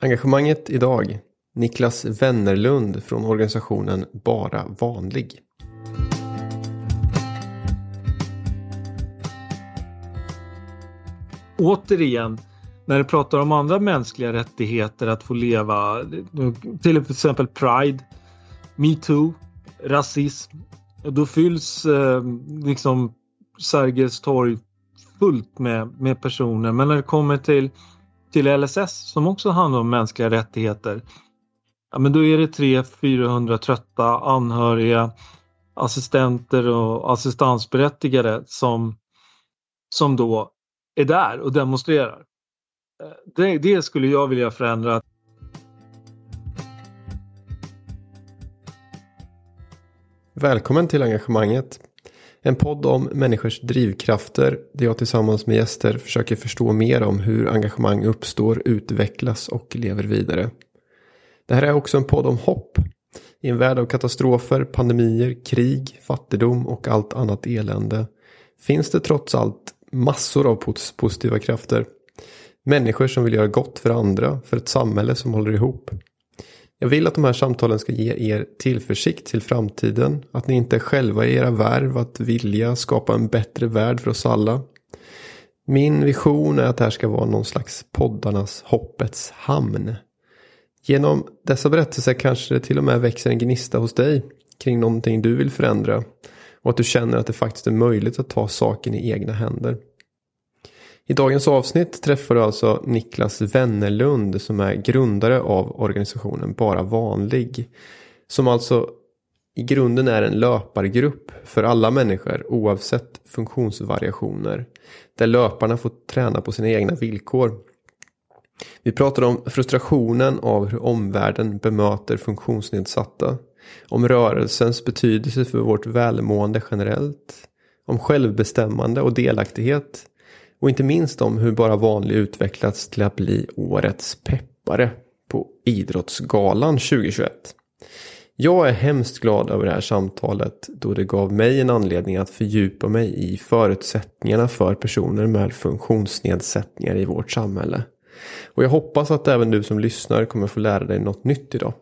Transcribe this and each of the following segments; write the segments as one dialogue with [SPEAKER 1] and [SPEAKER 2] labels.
[SPEAKER 1] Engagemanget idag. Niklas Wennerlund från organisationen Bara Vanlig.
[SPEAKER 2] Återigen, när du pratar om andra mänskliga rättigheter att få leva, till exempel Pride, metoo, rasism. Då fylls eh, liksom Sergels torg fullt med, med personer. Men när det kommer till, till LSS som också handlar om mänskliga rättigheter. Ja, men då är det 300-400 trötta anhöriga, assistenter och assistansberättigade som, som då är där och demonstrerar. Eh, det, det skulle jag vilja förändra.
[SPEAKER 1] Välkommen till engagemanget. En podd om människors drivkrafter där jag tillsammans med gäster försöker förstå mer om hur engagemang uppstår, utvecklas och lever vidare. Det här är också en podd om hopp. I en värld av katastrofer, pandemier, krig, fattigdom och allt annat elände finns det trots allt massor av positiva krafter. Människor som vill göra gott för andra, för ett samhälle som håller ihop. Jag vill att de här samtalen ska ge er tillförsikt till framtiden. Att ni inte är själva i era värv att vilja skapa en bättre värld för oss alla. Min vision är att det här ska vara någon slags poddarnas hoppets hamn. Genom dessa berättelser kanske det till och med växer en gnista hos dig kring någonting du vill förändra. Och att du känner att det faktiskt är möjligt att ta saken i egna händer. I dagens avsnitt träffar du alltså Niklas Wennerlund som är grundare av organisationen Bara Vanlig. Som alltså i grunden är en löpargrupp för alla människor oavsett funktionsvariationer. Där löparna får träna på sina egna villkor. Vi pratar om frustrationen av hur omvärlden bemöter funktionsnedsatta. Om rörelsens betydelse för vårt välmående generellt. Om självbestämmande och delaktighet och inte minst om hur bara vanlig utvecklats till att bli årets peppare på Idrottsgalan 2021. Jag är hemskt glad över det här samtalet då det gav mig en anledning att fördjupa mig i förutsättningarna för personer med funktionsnedsättningar i vårt samhälle. Och jag hoppas att även du som lyssnar kommer få lära dig något nytt idag.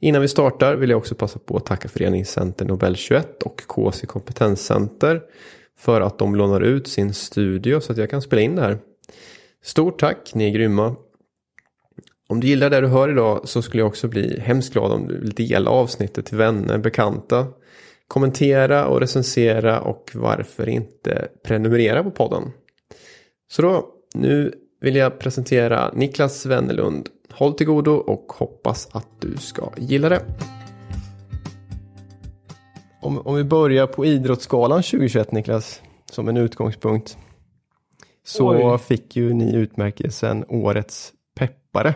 [SPEAKER 1] Innan vi startar vill jag också passa på att tacka Föreningscenter Nobel 21 och KC Kompetenscenter för att de lånar ut sin studio så att jag kan spela in det här. Stort tack, ni är grymma. Om du gillar det du hör idag så skulle jag också bli hemskt glad om du vill dela avsnittet till vänner, bekanta. Kommentera och recensera och varför inte prenumerera på podden. Så då, nu vill jag presentera Niklas Wennerlund. Håll till godo och hoppas att du ska gilla det. Om, om vi börjar på Idrottsgalan 2021 Niklas, som en utgångspunkt. Så Oj. fick ju ni utmärkelsen Årets peppare.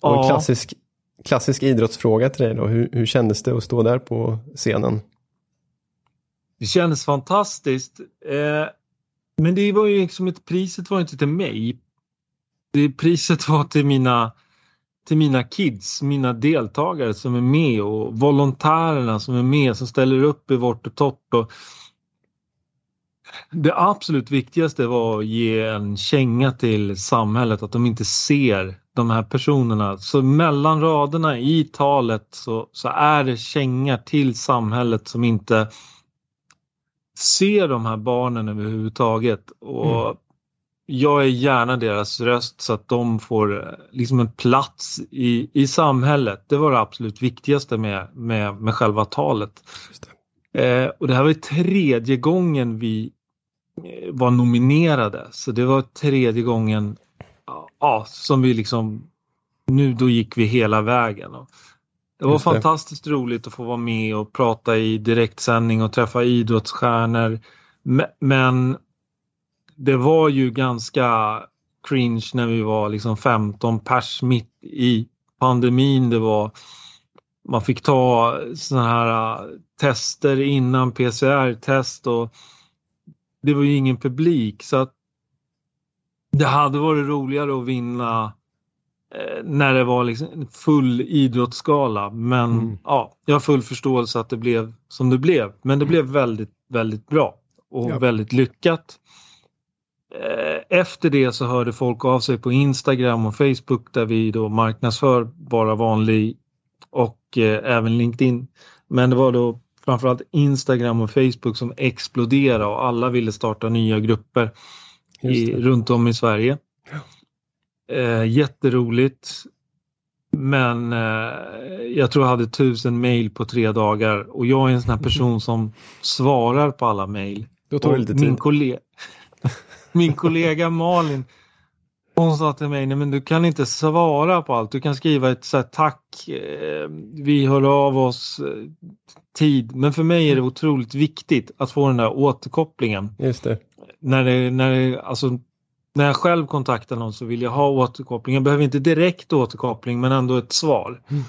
[SPEAKER 1] Och en klassisk, klassisk idrottsfråga till dig då. Hur, hur kändes det att stå där på scenen?
[SPEAKER 2] Det kändes fantastiskt. Eh, men det var ju liksom ett, priset var inte till mig. Det priset var till mina till mina kids, mina deltagare som är med och volontärerna som är med som ställer upp i vårt och torrt. Och det absolut viktigaste var att ge en känga till samhället att de inte ser de här personerna. Så mellan raderna i talet så, så är det känga till samhället som inte ser de här barnen överhuvudtaget. Och mm jag är gärna deras röst så att de får eh, liksom en plats i, i samhället. Det var det absolut viktigaste med, med, med själva talet. Det. Eh, och det här var tredje gången vi eh, var nominerade. Så det var tredje gången ja, som vi liksom nu då gick vi hela vägen. Och det var fantastiskt roligt att få vara med och prata i direktsändning och träffa idrottsstjärnor. Men det var ju ganska cringe när vi var liksom 15 pers mitt i pandemin. Det var, man fick ta sådana här äh, tester innan PCR-test och det var ju ingen publik så att det hade varit roligare att vinna eh, när det var liksom full idrottsskala. Men mm. ja, jag har full förståelse att det blev som det blev. Men det blev väldigt, väldigt bra och ja. väldigt lyckat. Eh, efter det så hörde folk av sig på Instagram och Facebook där vi då marknadsför bara vanlig och eh, även LinkedIn. Men det var då framförallt Instagram och Facebook som exploderade och alla ville starta nya grupper i, runt om i Sverige. Eh, jätteroligt. Men eh, jag tror jag hade tusen mail på tre dagar och jag är en sån här person som svarar på alla mail.
[SPEAKER 1] Då tar det.
[SPEAKER 2] Min, kollega, min kollega Malin hon sa till mig, nej men du kan inte svara på allt. Du kan skriva ett så här, tack, eh, vi hör av oss, eh, tid. Men för mig är det otroligt viktigt att få den där återkopplingen.
[SPEAKER 1] Just det.
[SPEAKER 2] När, det, när, det, alltså, när jag själv kontaktar någon så vill jag ha återkoppling. Jag behöver inte direkt återkoppling men ändå ett svar. Mm.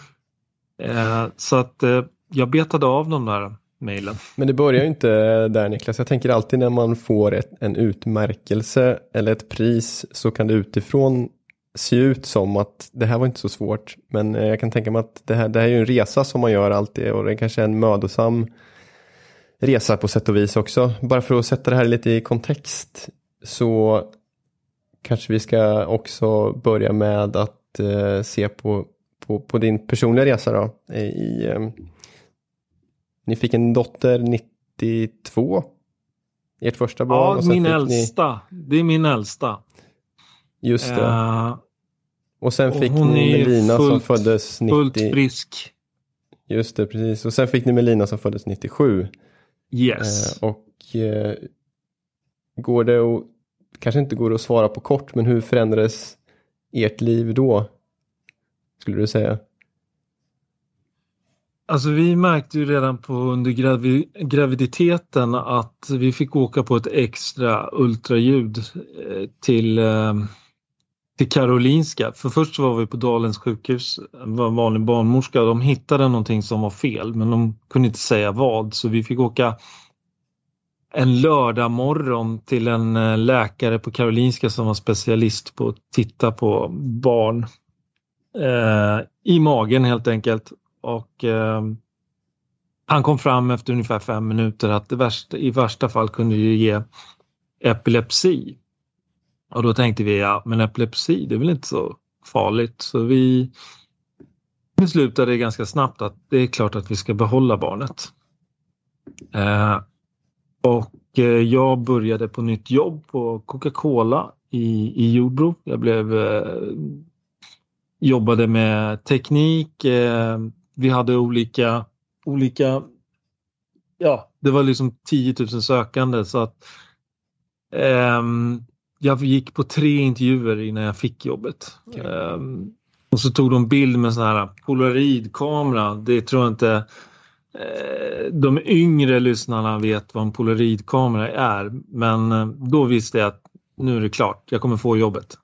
[SPEAKER 2] Eh, så att eh, jag betade av de där mejlen.
[SPEAKER 1] Men det börjar ju inte där Niklas. Jag tänker alltid när man får ett, en utmärkelse eller ett pris så kan det utifrån se ut som att det här var inte så svårt. Men eh, jag kan tänka mig att det här, det här är ju en resa som man gör alltid och det kanske är en mödosam resa på sätt och vis också. Bara för att sätta det här lite i kontext så kanske vi ska också börja med att eh, se på, på, på, din personliga resa då. I, eh, ni fick en dotter 92. Ert första barn.
[SPEAKER 2] Ja, min äldsta. Ni... Det är min äldsta.
[SPEAKER 1] Just det. Uh, och sen fick och ni Melina fullt, som föddes 90.
[SPEAKER 2] Fullt frisk.
[SPEAKER 1] Just det, precis. Och sen fick ni Melina som föddes 97.
[SPEAKER 2] Yes.
[SPEAKER 1] Uh, och uh, går det att, kanske inte går det att svara på kort, men hur förändrades ert liv då? Skulle du säga?
[SPEAKER 2] Alltså vi märkte ju redan på under gravi graviditeten att vi fick åka på ett extra ultraljud eh, till, eh, till Karolinska. För först var vi på Dalens sjukhus, var en vanlig barnmorska. och De hittade någonting som var fel men de kunde inte säga vad så vi fick åka en lördag morgon till en eh, läkare på Karolinska som var specialist på att titta på barn. Eh, I magen helt enkelt och eh, han kom fram efter ungefär fem minuter att det värsta, i värsta fall kunde det ge epilepsi. Och då tänkte vi, ja men epilepsi det är väl inte så farligt. Så vi beslutade ganska snabbt att det är klart att vi ska behålla barnet. Eh, och eh, jag började på nytt jobb på Coca-Cola i, i Jordbro. Jag blev, eh, jobbade med teknik, eh, vi hade olika, olika, ja, det var liksom 10 000 sökande så att um, jag gick på tre intervjuer innan jag fick jobbet. Okay. Um, och så tog de bild med sån här polaroidkamera. Det tror jag inte eh, de yngre lyssnarna vet vad en polaroidkamera är. Men eh, då visste jag att nu är det klart, jag kommer få jobbet.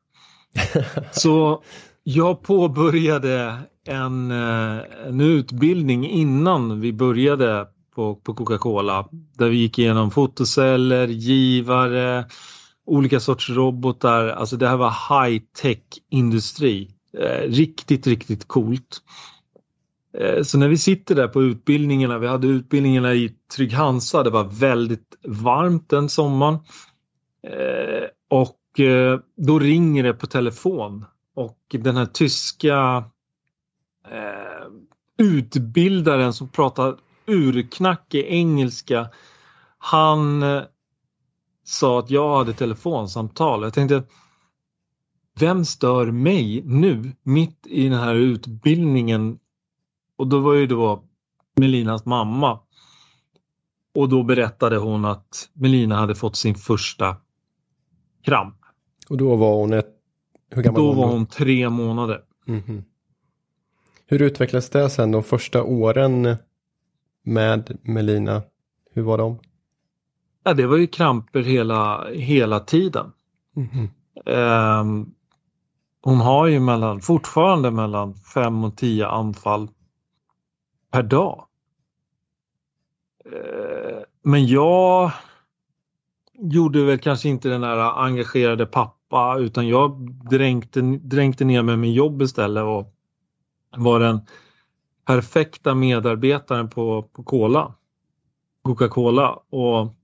[SPEAKER 2] så jag påbörjade en, eh, en utbildning innan vi började på, på Coca-Cola där vi gick igenom fotoceller, givare, olika sorts robotar. Alltså det här var high-tech industri. Eh, riktigt, riktigt coolt. Eh, så när vi sitter där på utbildningarna, vi hade utbildningarna i Trygg Hansa, det var väldigt varmt den sommaren. Eh, och eh, då ringer det på telefon och den här tyska utbildaren som pratar urknackig engelska. Han eh, sa att jag hade telefonsamtal. Jag tänkte vem stör mig nu mitt i den här utbildningen? Och då var ju då Melinas mamma. Och då berättade hon att Melina hade fått sin första kramp.
[SPEAKER 1] Och då var hon ett...
[SPEAKER 2] Hur gammal då var hon? Då var hon tre månader. Mm -hmm.
[SPEAKER 1] Hur utvecklades det sen de första åren med Melina? Hur var de?
[SPEAKER 2] Ja, det var ju kramper hela, hela tiden. Mm -hmm. um, hon har ju mellan, fortfarande mellan fem och tio anfall per dag. Uh, men jag gjorde väl kanske inte den där engagerade pappa utan jag dränkte, dränkte ner mig med jobb istället och var den perfekta medarbetaren på, på Cola, Coca-Cola och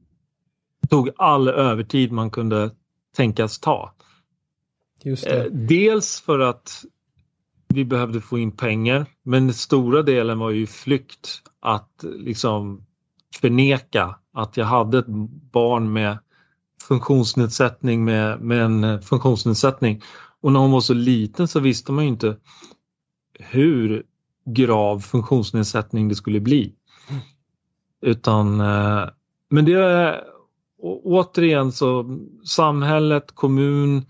[SPEAKER 2] tog all övertid man kunde tänkas ta. Eh, dels för att vi behövde få in pengar men den stora delen var ju flykt att liksom förneka att jag hade ett barn med funktionsnedsättning med, med en funktionsnedsättning. Och när hon var så liten så visste man ju inte hur grav funktionsnedsättning det skulle bli. Utan, eh, men det är återigen så samhället, kommun,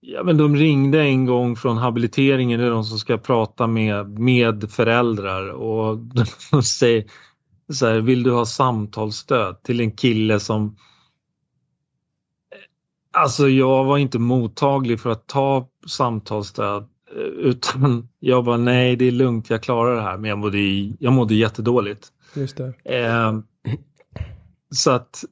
[SPEAKER 2] ja, men de ringde en gång från habiliteringen, det är de som ska prata med, med föräldrar och de säger så här, vill du ha samtalsstöd till en kille som Alltså jag var inte mottaglig för att ta samtalsstöd utan jag bara nej det är lugnt jag klarar det här men jag mådde, jag mådde jättedåligt.
[SPEAKER 1] Just.
[SPEAKER 2] Eh, så att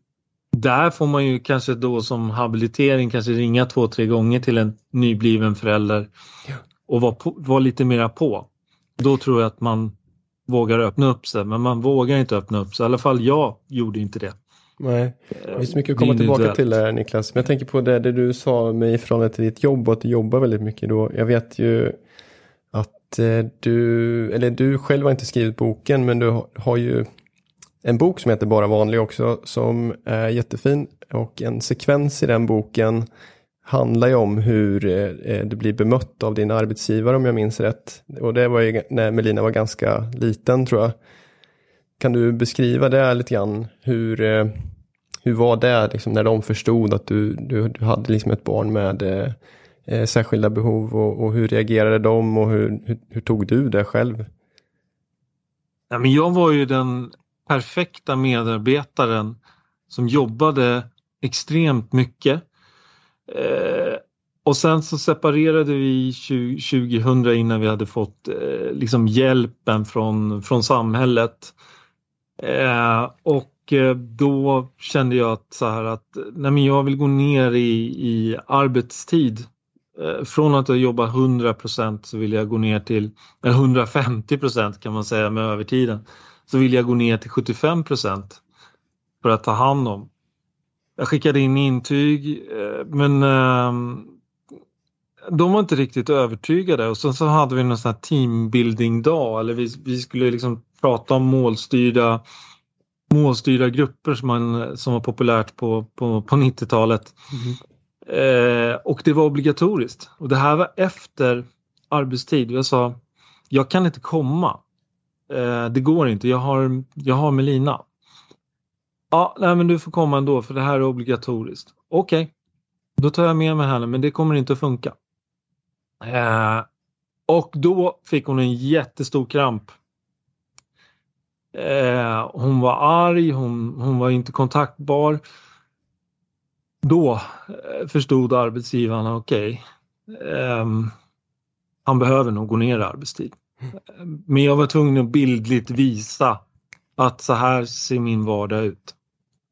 [SPEAKER 2] där får man ju kanske då som habilitering kanske ringa två, tre gånger till en nybliven förälder ja. och vara var lite mera på. Då tror jag att man vågar öppna upp sig, men man vågar inte öppna upp sig. I alla fall jag gjorde inte det.
[SPEAKER 1] Nej, det finns mycket att komma tillbaka till där Niklas. Men jag tänker på det, det du sa med i förhållande till ditt jobb och att du jobbar väldigt mycket då. Jag vet ju att eh, du, eller du själv har inte skrivit boken men du har ju en bok som heter Bara vanlig också som är jättefin och en sekvens i den boken handlar ju om hur eh, eh, du blir bemött av din arbetsgivare om jag minns rätt. Och det var ju när Melina var ganska liten tror jag. Kan du beskriva det lite grann? Hur, eh, hur var det liksom, när de förstod att du, du, du hade liksom ett barn med eh, eh, särskilda behov och, och, hur reagerade de och hur, hur, hur tog du det själv?
[SPEAKER 2] Ja, men jag var ju den perfekta medarbetaren som jobbade extremt mycket. Eh, och sen så separerade vi 2000 innan vi hade fått eh, liksom hjälpen från, från samhället. Eh, och Eh, då kände jag att, så här att nej men jag vill gå ner i, i arbetstid. Eh, från att jobba 100% så vill jag gå ner till 150% kan man säga med övertiden. Så vill jag gå ner till 75% för att ta hand om. Jag skickade in intyg eh, men ehm, de var inte riktigt övertygade och sen så hade vi någon sån här teambuilding-dag eller vi, vi skulle liksom prata om målstyrda, målstyrda grupper som, man, som var populärt på, på, på 90-talet. Mm. Eh, och det var obligatoriskt och det här var efter arbetstid. Jag sa, jag kan inte komma. Eh, det går inte, jag har, jag har Melina. Ja, nej men du får komma ändå för det här är obligatoriskt. Okej, okay. då tar jag med mig henne men det kommer inte att funka. Eh, och då fick hon en jättestor kramp. Eh, hon var arg, hon, hon var inte kontaktbar. Då eh, förstod arbetsgivarna, okej, okay, eh, han behöver nog gå ner i arbetstid. Men jag var tvungen att bildligt visa att så här ser min vardag ut.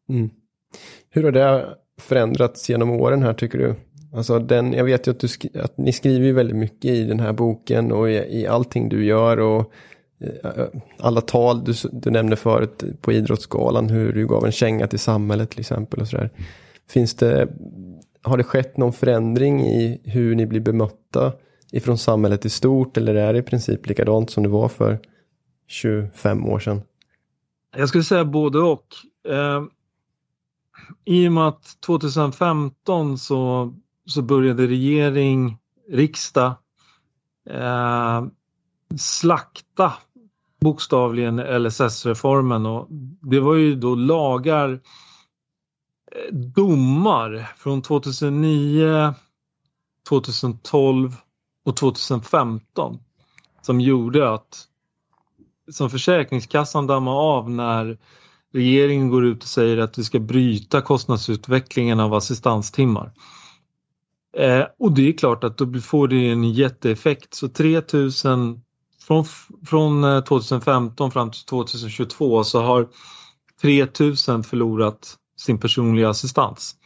[SPEAKER 1] Mm. Hur har det förändrats genom åren här tycker du? Alltså den, jag vet ju att, du att ni skriver väldigt mycket i den här boken och i, i allting du gör och Eh, eh, alla tal du, du nämnde förut på Idrottsgalan hur du gav en känga till samhället till exempel och sådär. Finns det, har det skett någon förändring i hur ni blir bemötta ifrån samhället i stort eller är det i princip likadant som det var för 25 år sedan?
[SPEAKER 2] Jag skulle säga både och. Eh, I och med att 2015 så så började regering, riksdag eh, slakta bokstavligen LSS-reformen och det var ju då lagar, eh, domar från 2009, 2012 och 2015 som gjorde att som Försäkringskassan dammar av när regeringen går ut och säger att vi ska bryta kostnadsutvecklingen av assistanstimmar. Eh, och det är klart att då får det en jätteeffekt. Så 3000 från, från eh, 2015 fram till 2022 så har 3000 förlorat sin personliga assistans.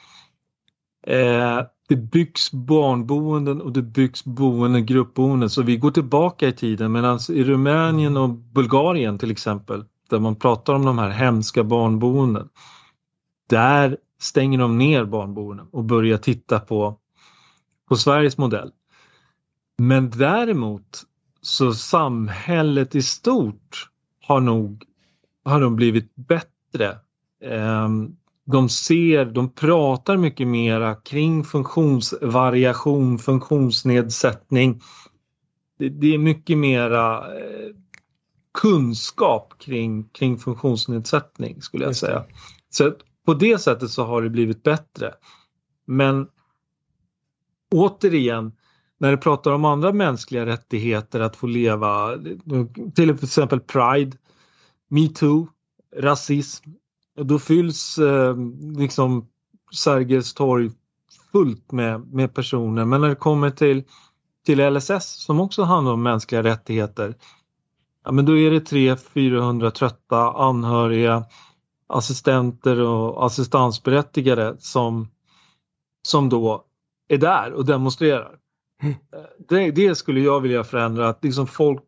[SPEAKER 2] Eh, det byggs barnboenden och det byggs boenden, gruppboenden så vi går tillbaka i tiden medan i Rumänien och Bulgarien till exempel där man pratar om de här hemska barnboenden. Där stänger de ner barnboenden och börjar titta på, på Sveriges modell. Men däremot så samhället i stort har nog, har nog blivit bättre. Ehm, de ser, de pratar mycket mera kring funktionsvariation, funktionsnedsättning. Det, är mycket mera eh, kunskap kring, kring funktionsnedsättning skulle jag säga. Så på det sättet så har det blivit bättre. Men återigen, när du pratar om andra mänskliga rättigheter att få leva, till exempel Pride, metoo, rasism, då fylls eh, liksom Sergels torg fullt med, med personer. Men när det kommer till, till LSS som också handlar om mänskliga rättigheter, ja, men då är det 300-400 trötta anhöriga, assistenter och assistansberättigade som, som då är där och demonstrerar. Mm. Det, det, skulle jag vilja förändra, att liksom folk,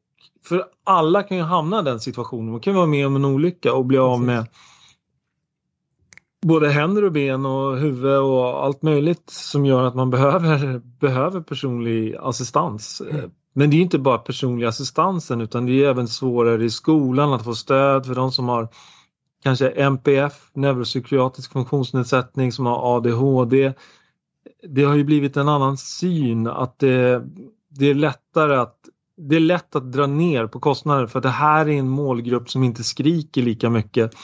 [SPEAKER 2] för alla kan ju hamna i den situationen, man kan vara med om en olycka och bli av med både händer och ben och huvud och allt möjligt som gör att man behöver, behöver personlig assistans. Mm. Men det är inte bara personlig assistansen utan det är även svårare i skolan att få stöd för de som har kanske NPF, neuropsykiatrisk funktionsnedsättning, som har ADHD. Det har ju blivit en annan syn att det, det är lättare att det är lätt att dra ner på kostnader för det här är en målgrupp som inte skriker lika mycket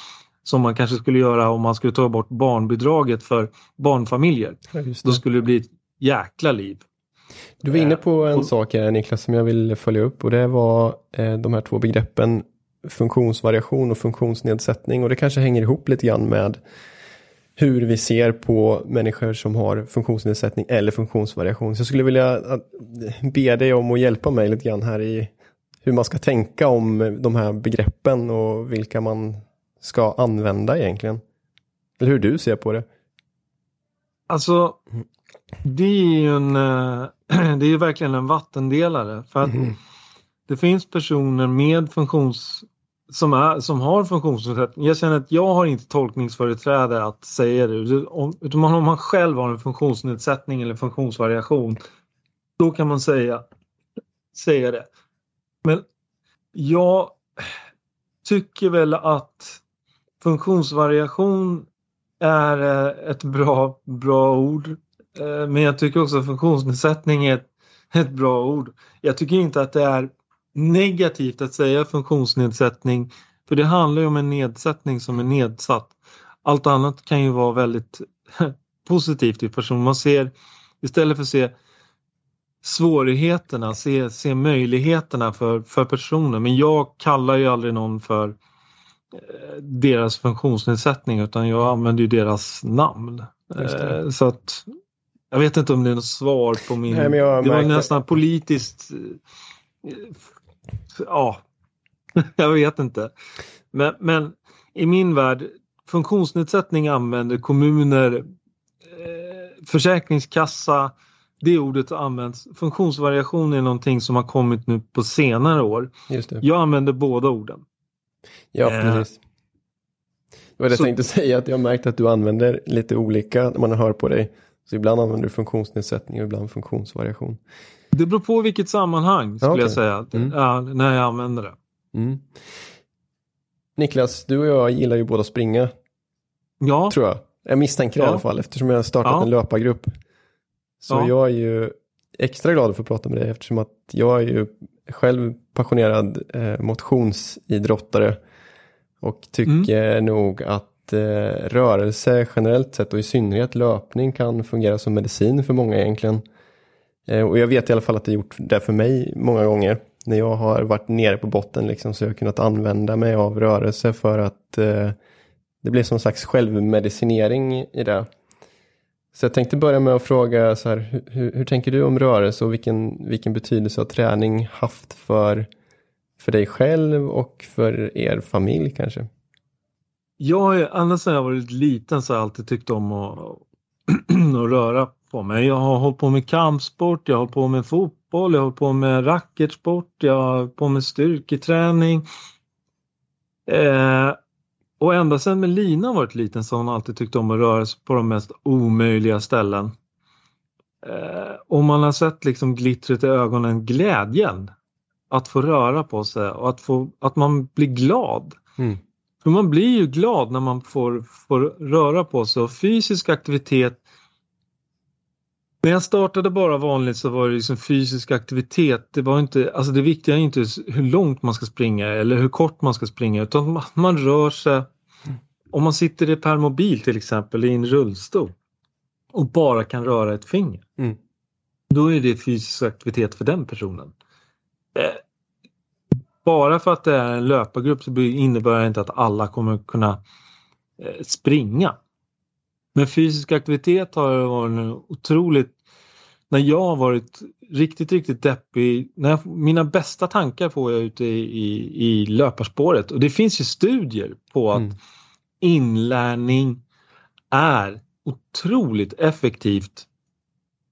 [SPEAKER 2] som man kanske skulle göra om man skulle ta bort barnbidraget för barnfamiljer. Ja, Då skulle det bli ett jäkla liv.
[SPEAKER 1] Du var inne på en sak här Niklas som jag vill följa upp och det var eh, de här två begreppen funktionsvariation och funktionsnedsättning och det kanske hänger ihop lite grann med hur vi ser på människor som har funktionsnedsättning eller funktionsvariation. Så jag skulle vilja be dig om att hjälpa mig lite grann här i hur man ska tänka om de här begreppen och vilka man ska använda egentligen? Eller hur du ser på det?
[SPEAKER 2] Alltså, det är ju en, eh, det är verkligen en vattendelare. För att mm. det finns personer med funktions som, är, som har funktionsnedsättning. Jag känner att jag har inte tolkningsföreträde att säga det. Utan om man själv har en funktionsnedsättning eller funktionsvariation, då kan man säga, säga det. Men jag tycker väl att funktionsvariation är eh, ett bra, bra ord. Eh, men jag tycker också att funktionsnedsättning är ett, ett bra ord. Jag tycker inte att det är negativt att säga funktionsnedsättning för det handlar ju om en nedsättning som är nedsatt. Allt annat kan ju vara väldigt positivt i person. Man ser istället för att se svårigheterna, se, se möjligheterna för, för personer. Men jag kallar ju aldrig någon för deras funktionsnedsättning utan jag använder ju deras namn. Eh, så att jag vet inte om det är något svar på min... Nej, det var nästan politiskt... Ja, jag vet inte. Men, men i min värld, funktionsnedsättning använder kommuner, eh, försäkringskassa, det ordet används. Funktionsvariation är någonting som har kommit nu på senare år. Jag använder båda orden.
[SPEAKER 1] Ja, eh, precis. Det var det så, jag tänkte säga, att jag har märkt att du använder lite olika när man hör på dig. Så ibland använder du funktionsnedsättning och ibland funktionsvariation.
[SPEAKER 2] Det beror på vilket sammanhang skulle okay. jag säga, mm. ja, när jag använder det. Mm.
[SPEAKER 1] Niklas, du och jag gillar ju båda springa. Ja. Tror jag. Jag misstänker det ja. i alla fall eftersom jag har startat ja. en löpargrupp. Så ja. jag är ju extra glad för att prata med dig eftersom att jag är ju själv passionerad eh, motionsidrottare och tycker mm. nog att eh, rörelse generellt sett och i synnerhet löpning kan fungera som medicin för många egentligen. Eh, och jag vet i alla fall att det gjort det för mig många gånger. När jag har varit nere på botten liksom, så jag har kunnat använda mig av rörelse för att eh, det blir som en slags självmedicinering i det. Så jag tänkte börja med att fråga så här, hur, hur, tänker du om rörelse och vilken, vilken betydelse har träning haft för, för dig själv och för er familj kanske?
[SPEAKER 2] Jag, har ända sedan jag var liten så har jag alltid tyckt om att, att röra på mig. Jag har hållit på med kampsport, jag har hållit på med fotboll, jag har hållit på med racketsport, jag har hållit på med styrketräning. Eh, och ända sedan Melina varit liten så har hon alltid tyckt om att röra sig på de mest omöjliga ställen. Eh, och man har sett liksom glittret i ögonen, glädjen att få röra på sig och att, få, att man blir glad.
[SPEAKER 1] Mm.
[SPEAKER 2] För man blir ju glad när man får, får röra på sig och fysisk aktivitet när jag startade bara vanligt så var det liksom fysisk aktivitet. Det var inte, alltså det viktiga är inte hur långt man ska springa eller hur kort man ska springa utan man rör sig. Om man sitter i permobil till exempel i en rullstol och bara kan röra ett finger.
[SPEAKER 1] Mm.
[SPEAKER 2] Då är det fysisk aktivitet för den personen. Eh, bara för att det är en löpargrupp så innebär det inte att alla kommer kunna eh, springa. Men fysisk aktivitet har varit otroligt... När jag har varit riktigt, riktigt deppig, när jag, mina bästa tankar får jag ute i, i, i löparspåret och det finns ju studier på att mm. inlärning är otroligt effektivt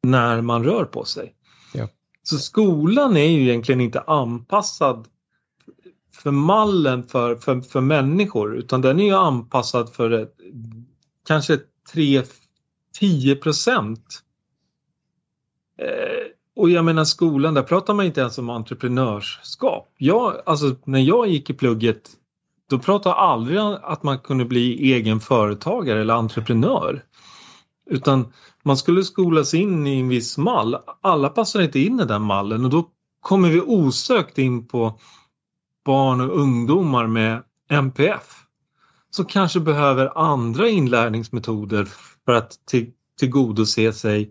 [SPEAKER 2] när man rör på sig.
[SPEAKER 1] Ja.
[SPEAKER 2] Så skolan är ju egentligen inte anpassad för mallen för, för, för människor utan den är ju anpassad för ett, kanske 3-10 procent. Eh, och jag menar skolan, där pratar man inte ens om entreprenörskap. Jag, alltså, när jag gick i plugget då pratade jag aldrig om att man kunde bli egen företagare eller entreprenör. Utan man skulle skolas in i en viss mall. Alla passar inte in i den mallen och då kommer vi osökt in på barn och ungdomar med MPF som kanske behöver andra inlärningsmetoder för att till, tillgodose sig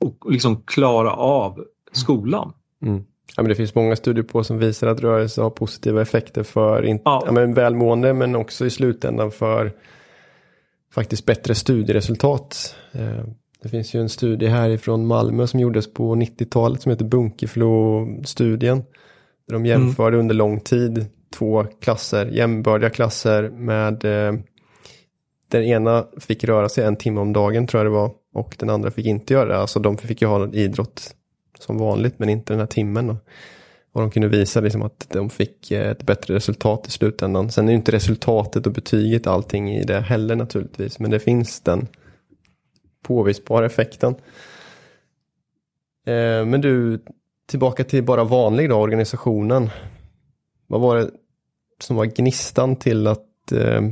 [SPEAKER 2] och liksom klara av skolan.
[SPEAKER 1] Mm. Ja, men det finns många studier på som visar att rörelse har positiva effekter för in, ja. Ja, men välmående men också i slutändan för faktiskt bättre studieresultat. Eh, det finns ju en studie härifrån Malmö som gjordes på 90-talet som heter Bunkeflo-studien. Där de jämförde mm. under lång tid två klasser, jämbördiga klasser med eh, den ena fick röra sig en timme om dagen tror jag det var och den andra fick inte göra det. Alltså de fick ju ha idrott som vanligt men inte den här timmen. Då. Och de kunde visa liksom att de fick eh, ett bättre resultat i slutändan. Sen är ju inte resultatet och betyget allting i det heller naturligtvis. Men det finns den påvisbara effekten. Eh, men du, tillbaka till bara vanlig då, organisationen. Vad var det som var gnistan till att eh,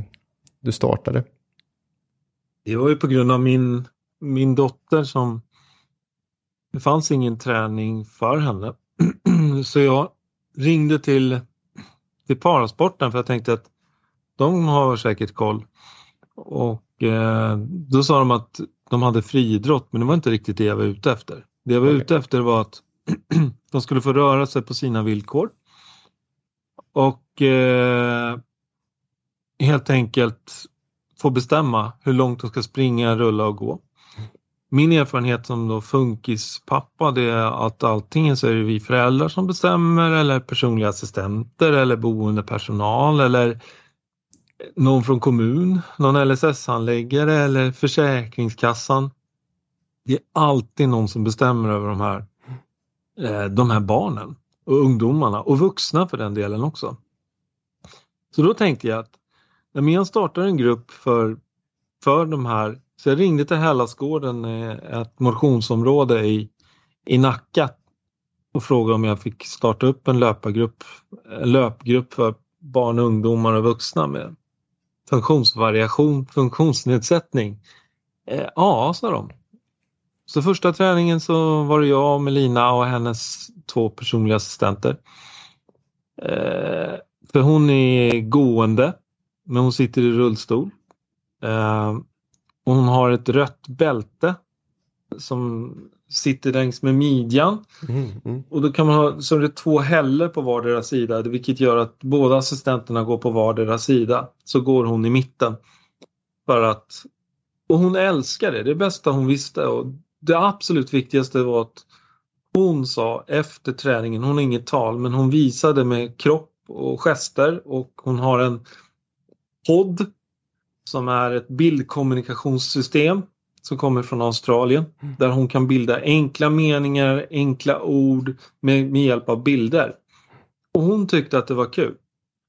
[SPEAKER 1] du startade?
[SPEAKER 2] Det var ju på grund av min, min dotter som det fanns ingen träning för henne. Så jag ringde till, till parasporten för jag tänkte att de har säkert koll. Och eh, då sa de att de hade friidrott men det var inte riktigt det jag var ute efter. Det jag var okay. ute efter var att de skulle få röra sig på sina villkor. Och eh, helt enkelt få bestämma hur långt de ska springa, rulla och gå. Min erfarenhet som då funkispappa det är att antingen så är det vi föräldrar som bestämmer eller personliga assistenter eller boendepersonal eller någon från kommun, någon LSS-handläggare eller Försäkringskassan. Det är alltid någon som bestämmer över de här, eh, de här barnen och ungdomarna och vuxna för den delen också. Så då tänkte jag att när jag startar en grupp för, för de här, så jag ringde till Hällasgården, eh, ett motionsområde i, i Nacka och frågade om jag fick starta upp en löpargrupp, en löpgrupp för barn, ungdomar och vuxna med funktionsvariation, funktionsnedsättning. Eh, ja, sa de. Så första träningen så var det jag, Melina och hennes två personliga assistenter. Eh, för hon är gående, men hon sitter i rullstol. Eh, och hon har ett rött bälte som sitter längs med midjan. Mm, mm. Och då kan man ha så är det två häller på vardera sida vilket gör att båda assistenterna går på vardera sida. Så går hon i mitten. För att och hon älskar det, det bästa hon visste. Och det absolut viktigaste var att hon sa efter träningen, hon har inget tal, men hon visade med kropp och gester och hon har en podd som är ett bildkommunikationssystem som kommer från Australien mm. där hon kan bilda enkla meningar, enkla ord med, med hjälp av bilder. Och hon tyckte att det var kul.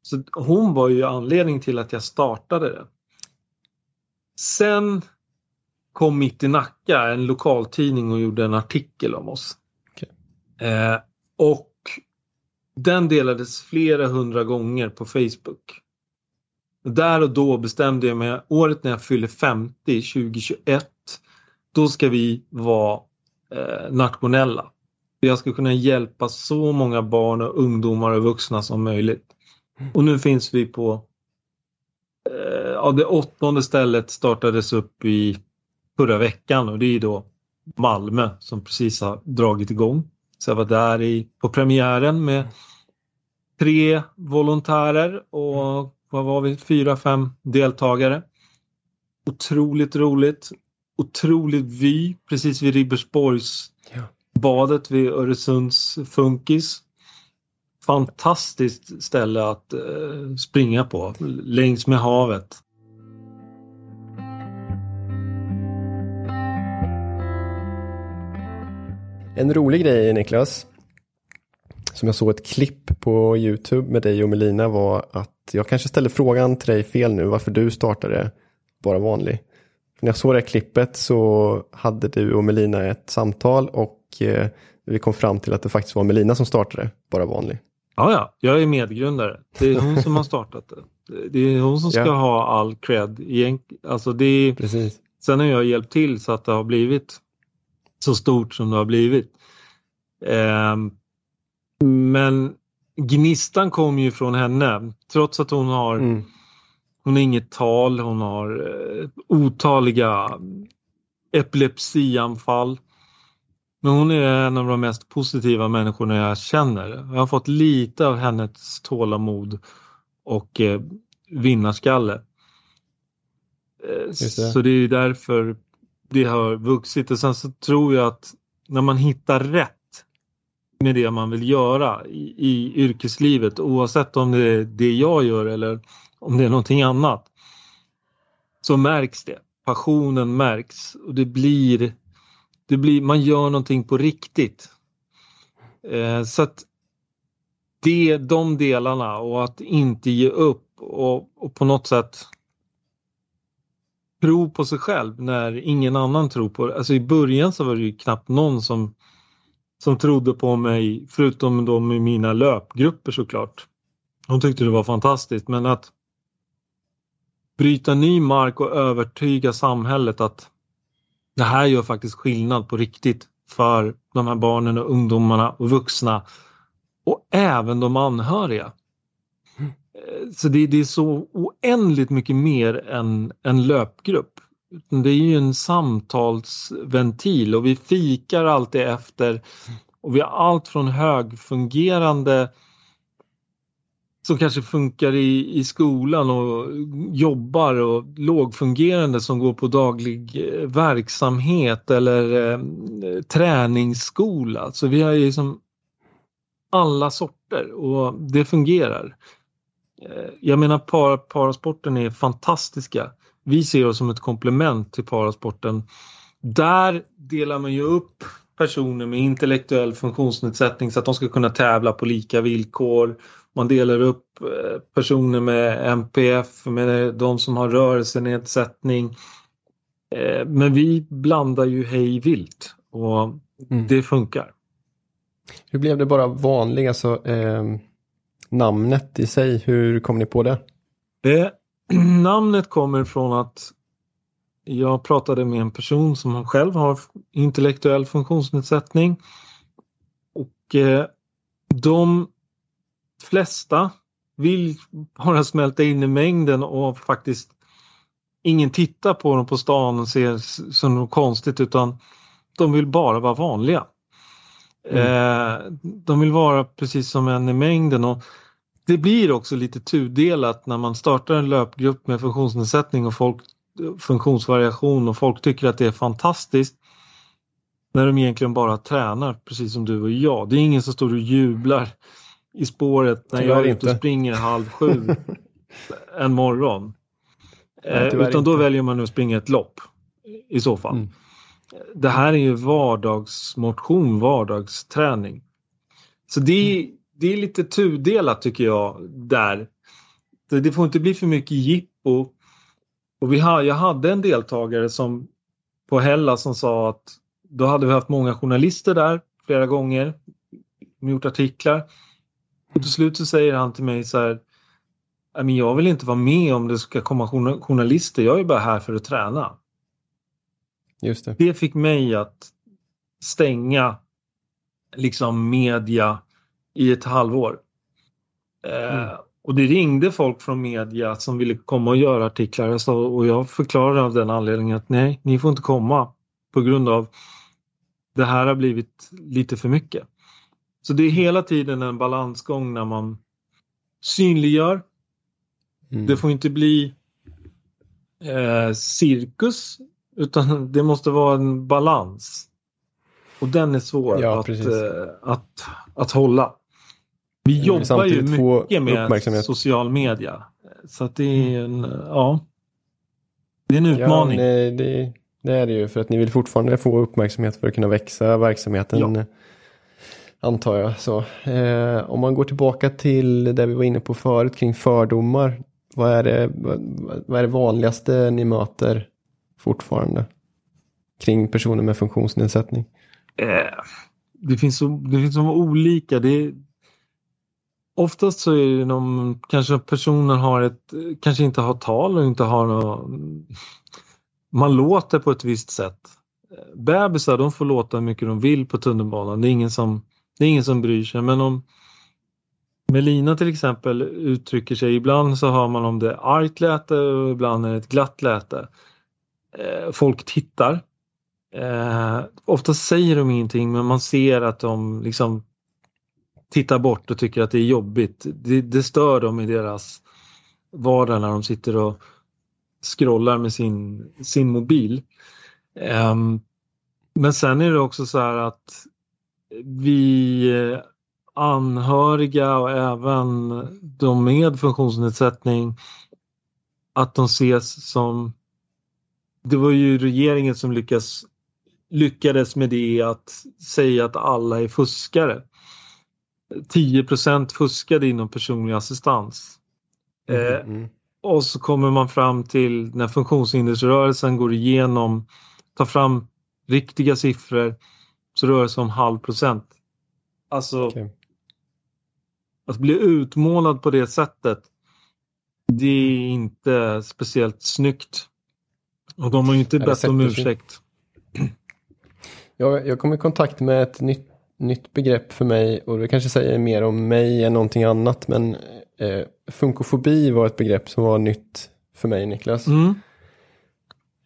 [SPEAKER 2] Så hon var ju anledning till att jag startade det. Sen kom Mitt i Nacka, en lokaltidning och gjorde en artikel om oss.
[SPEAKER 1] Okay.
[SPEAKER 2] Eh, och den delades flera hundra gånger på Facebook. Där och då bestämde jag mig, året när jag fyller 50, 2021, då ska vi vara eh, nationella. Jag ska kunna hjälpa så många barn och ungdomar och vuxna som möjligt. Och nu finns vi på eh, ja, det åttonde stället startades upp i förra veckan och det är då Malmö som precis har dragit igång. Så jag var där i, på premiären med tre volontärer och vad var vi, fyra, fem deltagare. Otroligt roligt. Otroligt vy precis vid Ribersborgs ja. badet vid Öresunds funkis. Fantastiskt ställe att eh, springa på längs med havet.
[SPEAKER 1] En rolig grej Niklas, som jag såg ett klipp på YouTube med dig och Melina var att jag kanske ställde frågan till dig fel nu varför du startade Bara Vanlig. När jag såg det här klippet så hade du och Melina ett samtal och eh, vi kom fram till att det faktiskt var Melina som startade Bara Vanlig.
[SPEAKER 2] Ja, ja, jag är medgrundare. Det är hon som har startat det. Det är hon som ska ja. ha all cred. Alltså det är...
[SPEAKER 1] Precis.
[SPEAKER 2] Sen har jag hjälpt till så att det har blivit så stort som det har blivit. Eh, men gnistan kom ju från henne trots att hon har mm. Hon har inget tal, hon har eh, otaliga epilepsianfall. Men hon är en av de mest positiva människorna jag känner. Jag har fått lite av hennes tålamod och eh, vinnarskalle. Eh. Så det är därför det har vuxit och sen så tror jag att när man hittar rätt med det man vill göra i, i yrkeslivet oavsett om det är det jag gör eller om det är någonting annat. Så märks det. Passionen märks och det blir, det blir man gör någonting på riktigt. Eh, så att det, de delarna och att inte ge upp och, och på något sätt tro på sig själv när ingen annan tror på det. Alltså i början så var det ju knappt någon som som trodde på mig, förutom de i mina löpgrupper såklart. De tyckte det var fantastiskt men att bryta ny mark och övertyga samhället att det här gör faktiskt skillnad på riktigt för de här barnen och ungdomarna och vuxna och även de anhöriga. Eh, så det, det är så oändligt mycket mer än en löpgrupp. Det är ju en samtalsventil och vi fikar alltid efter och vi har allt från högfungerande som kanske funkar i, i skolan och jobbar och lågfungerande som går på daglig eh, verksamhet eller eh, träningsskola. Så vi har ju liksom alla sorter och det fungerar. Eh, jag menar par, parasporten är fantastiska vi ser oss som ett komplement till parasporten. Där delar man ju upp personer med intellektuell funktionsnedsättning så att de ska kunna tävla på lika villkor. Man delar upp eh, personer med MPF, med de som har rörelsenedsättning. Eh, men vi blandar ju hej vilt och mm. det funkar.
[SPEAKER 1] Hur blev det bara vanligt, alltså eh, namnet i sig, hur kom ni på det?
[SPEAKER 2] Det namnet kommer från att jag pratade med en person som själv har intellektuell funktionsnedsättning. Och eh, de flesta vill bara smälta in i mängden och faktiskt ingen tittar på dem på stan och ser som något konstigt utan de vill bara vara vanliga. Mm. Eh, de vill vara precis som en i mängden och det blir också lite tudelat när man startar en löpgrupp med funktionsnedsättning och folk, funktionsvariation och folk tycker att det är fantastiskt. När de egentligen bara tränar precis som du och jag. Det är ingen som står och jublar i spåret när jag är ute och springer halv sju en morgon. Nej, eh, utan då inte. väljer man att springa ett lopp i så fall. Mm. Det här är ju vardagsmotion, vardagsträning. Så det, det är lite tudelat tycker jag där. det får inte bli för mycket jippo. Och vi ha, jag hade en deltagare som på Hellas som sa att då hade vi haft många journalister där flera gånger, gjort artiklar. Och till slut så säger han till mig så här, men jag vill inte vara med om det ska komma journalister, jag är bara här för att träna.
[SPEAKER 1] Just det.
[SPEAKER 2] det fick mig att stänga liksom media i ett halvår. Eh, mm. och det ringde folk från media som ville komma och göra artiklar och jag förklarade av den anledningen att nej, ni får inte komma på grund av det här har blivit lite för mycket. Så det är hela tiden en balansgång när man synliggör. Mm. Det får inte bli eh, cirkus utan det måste vara en balans. Och den är svår ja, att, eh, att, att hålla. Vi mm, jobbar ju mycket med social media. Så att det är en, ja, det är en utmaning.
[SPEAKER 1] Ja, det, det, det, är det ju för att ni vill fortfarande få uppmärksamhet för att kunna växa verksamheten. Ja. Antar jag. Så, eh, om man går tillbaka till det vi var inne på förut kring fördomar. Vad är det, vad, vad är det vanligaste ni möter fortfarande? Kring personer med funktionsnedsättning?
[SPEAKER 2] Eh, det, finns så, det finns så olika. Det, oftast så är det någon, kanske personen har ett, kanske inte har tal och inte har något, man låter på ett visst sätt. Bebisar de får låta hur mycket de vill på tunnelbanan. Det är ingen som, det är ingen som bryr sig. Men om Melina till exempel uttrycker sig, ibland så hör man om det är argt läte och ibland är det ett glatt läte. Eh, folk tittar. Eh, ofta säger de ingenting men man ser att de liksom tittar bort och tycker att det är jobbigt. Det, det stör dem i deras vardag när de sitter och scrollar med sin, sin mobil. Eh, men sen är det också så här att vi anhöriga och även de med funktionsnedsättning att de ses som det var ju regeringen som lyckas, lyckades med det att säga att alla är fuskare. 10% fuskade inom personlig assistans. Mm, eh, mm. och så kommer man fram till när funktionshindersrörelsen går igenom, tar fram riktiga siffror, så rör det sig om halv procent. Alltså, okay. att bli utmålad på det sättet, det är inte speciellt snyggt. Och de har ju inte bett om ursäkt.
[SPEAKER 1] Jag, jag kom i kontakt med ett nytt, nytt begrepp för mig och det kanske säger mer om mig än någonting annat. Men eh, funkofobi var ett begrepp som var nytt för mig Niklas. Mm.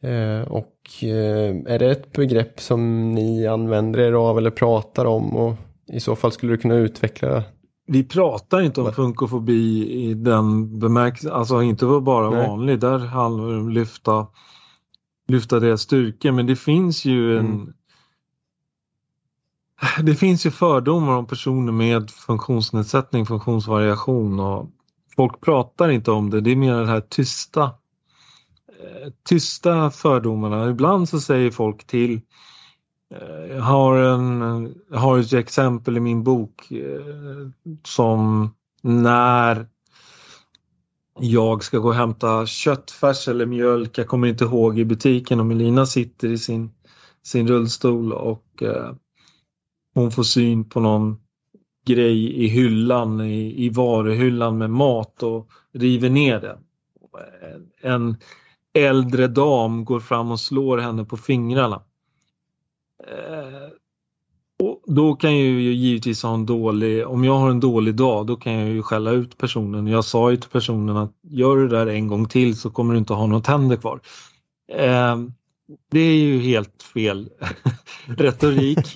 [SPEAKER 1] Eh, och eh, är det ett begrepp som ni använder er av eller pratar om? Och i så fall skulle du kunna utveckla
[SPEAKER 2] vi pratar inte om funkofobi i den bemärkelsen, alltså inte bara Nej. vanlig, där handlar det om lyfta lyfta deras styrkor men det finns ju en mm. Det finns ju fördomar om personer med funktionsnedsättning, funktionsvariation och folk pratar inte om det. Det är mer det här tysta eh, tysta fördomarna. Ibland så säger folk till eh, jag har, en, jag har ett exempel i min bok eh, som när jag ska gå och hämta köttfärs eller mjölk, jag kommer inte ihåg, i butiken och Melina sitter i sin, sin rullstol och eh, hon får syn på någon grej i hyllan, i, i varuhyllan med mat och river ner den. En äldre dam går fram och slår henne på fingrarna. Eh, då kan jag ju givetvis ha en dålig, om jag har en dålig dag då kan jag ju skälla ut personen. Jag sa ju till personen att gör du det där en gång till så kommer du inte ha några tänder kvar. Eh, det är ju helt fel retorik.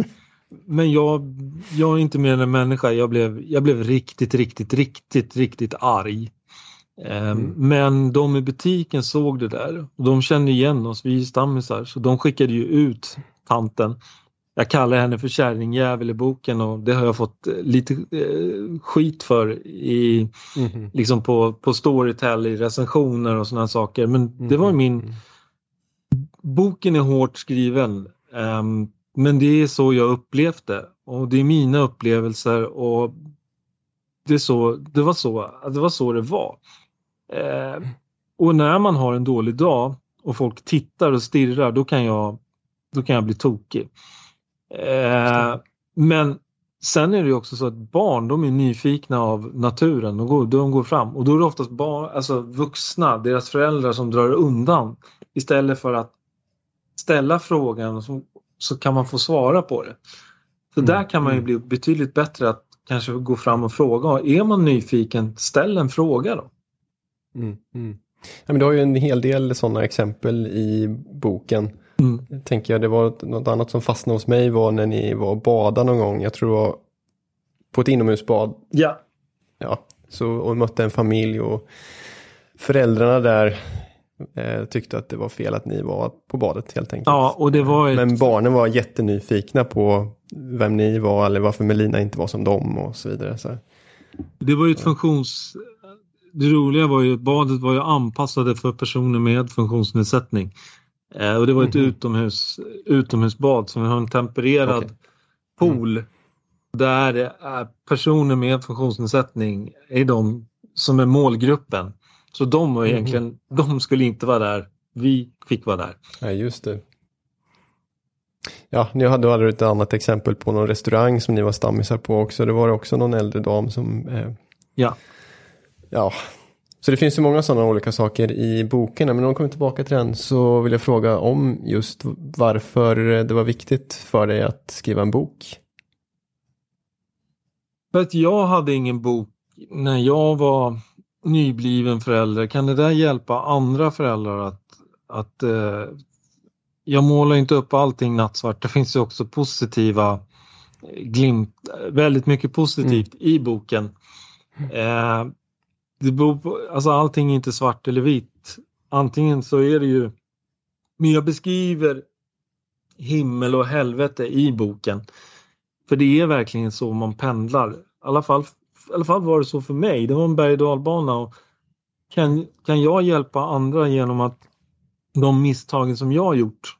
[SPEAKER 2] Men jag, jag är inte mer än människa. Jag blev, jag blev riktigt, riktigt, riktigt, riktigt arg. Eh, mm. Men de i butiken såg det där och de kände igen oss, vi är stammisar, så de skickade ju ut tanten jag kallar henne för kärringjävel i boken och det har jag fått eh, lite eh, skit för i, mm. liksom på, på Storytel i recensioner och sådana saker. Men det var min... Mm. Boken är hårt skriven um, men det är så jag upplevt det och det är mina upplevelser och det, är så, det, var så, det var så det var. Eh, och när man har en dålig dag och folk tittar och stirrar då kan jag, då kan jag bli tokig. Eh, men sen är det också så att barn de är nyfikna av naturen. De går, de går fram och då är det oftast barn, alltså vuxna, deras föräldrar som drar undan istället för att ställa frågan så, så kan man få svara på det. Så mm. där kan man ju mm. bli betydligt bättre att kanske gå fram och fråga. Är man nyfiken, ställ en fråga då.
[SPEAKER 1] Mm, mm. Ja, men du har ju en hel del sådana exempel i boken. Mm. Tänker jag, det var något annat som fastnade hos mig var när ni var och badade någon gång. Jag tror det var på ett inomhusbad.
[SPEAKER 2] Ja.
[SPEAKER 1] Ja, så, och mötte en familj och föräldrarna där eh, tyckte att det var fel att ni var på badet helt enkelt.
[SPEAKER 2] Ja, och det var ett...
[SPEAKER 1] Men barnen var jättenyfikna på vem ni var eller varför Melina inte var som dem och så vidare. Så.
[SPEAKER 2] Det var ju ett funktions... Det roliga var ju att badet var ju anpassade för personer med funktionsnedsättning. Eh, och det var ett mm. utomhus, utomhusbad som vi har en tempererad okay. pool mm. där personer med funktionsnedsättning är de som är målgruppen. Så de var egentligen, mm. de skulle inte vara där. Vi fick vara där.
[SPEAKER 1] Ja, just det. Ja, ni hade, hade ett annat exempel på någon restaurang som ni var stammisar på också. Det var också någon äldre dam som... Eh,
[SPEAKER 2] ja.
[SPEAKER 1] Ja, så det finns ju många sådana olika saker i boken. Men om vi kommer tillbaka till den så vill jag fråga om just varför det var viktigt för dig att skriva en bok.
[SPEAKER 2] För att jag hade ingen bok när jag var nybliven förälder. Kan det där hjälpa andra föräldrar att, att eh, jag målar inte upp allting nattsvart. Det finns ju också positiva glimt, väldigt mycket positivt mm. i boken. Eh, det beror på, alltså allting är inte svart eller vitt. Antingen så är det ju, men jag beskriver himmel och helvete i boken. För det är verkligen så man pendlar. I alla fall, i alla fall var det så för mig. Det var en berg och dalbana. Och kan, kan jag hjälpa andra genom att de misstagen som jag har gjort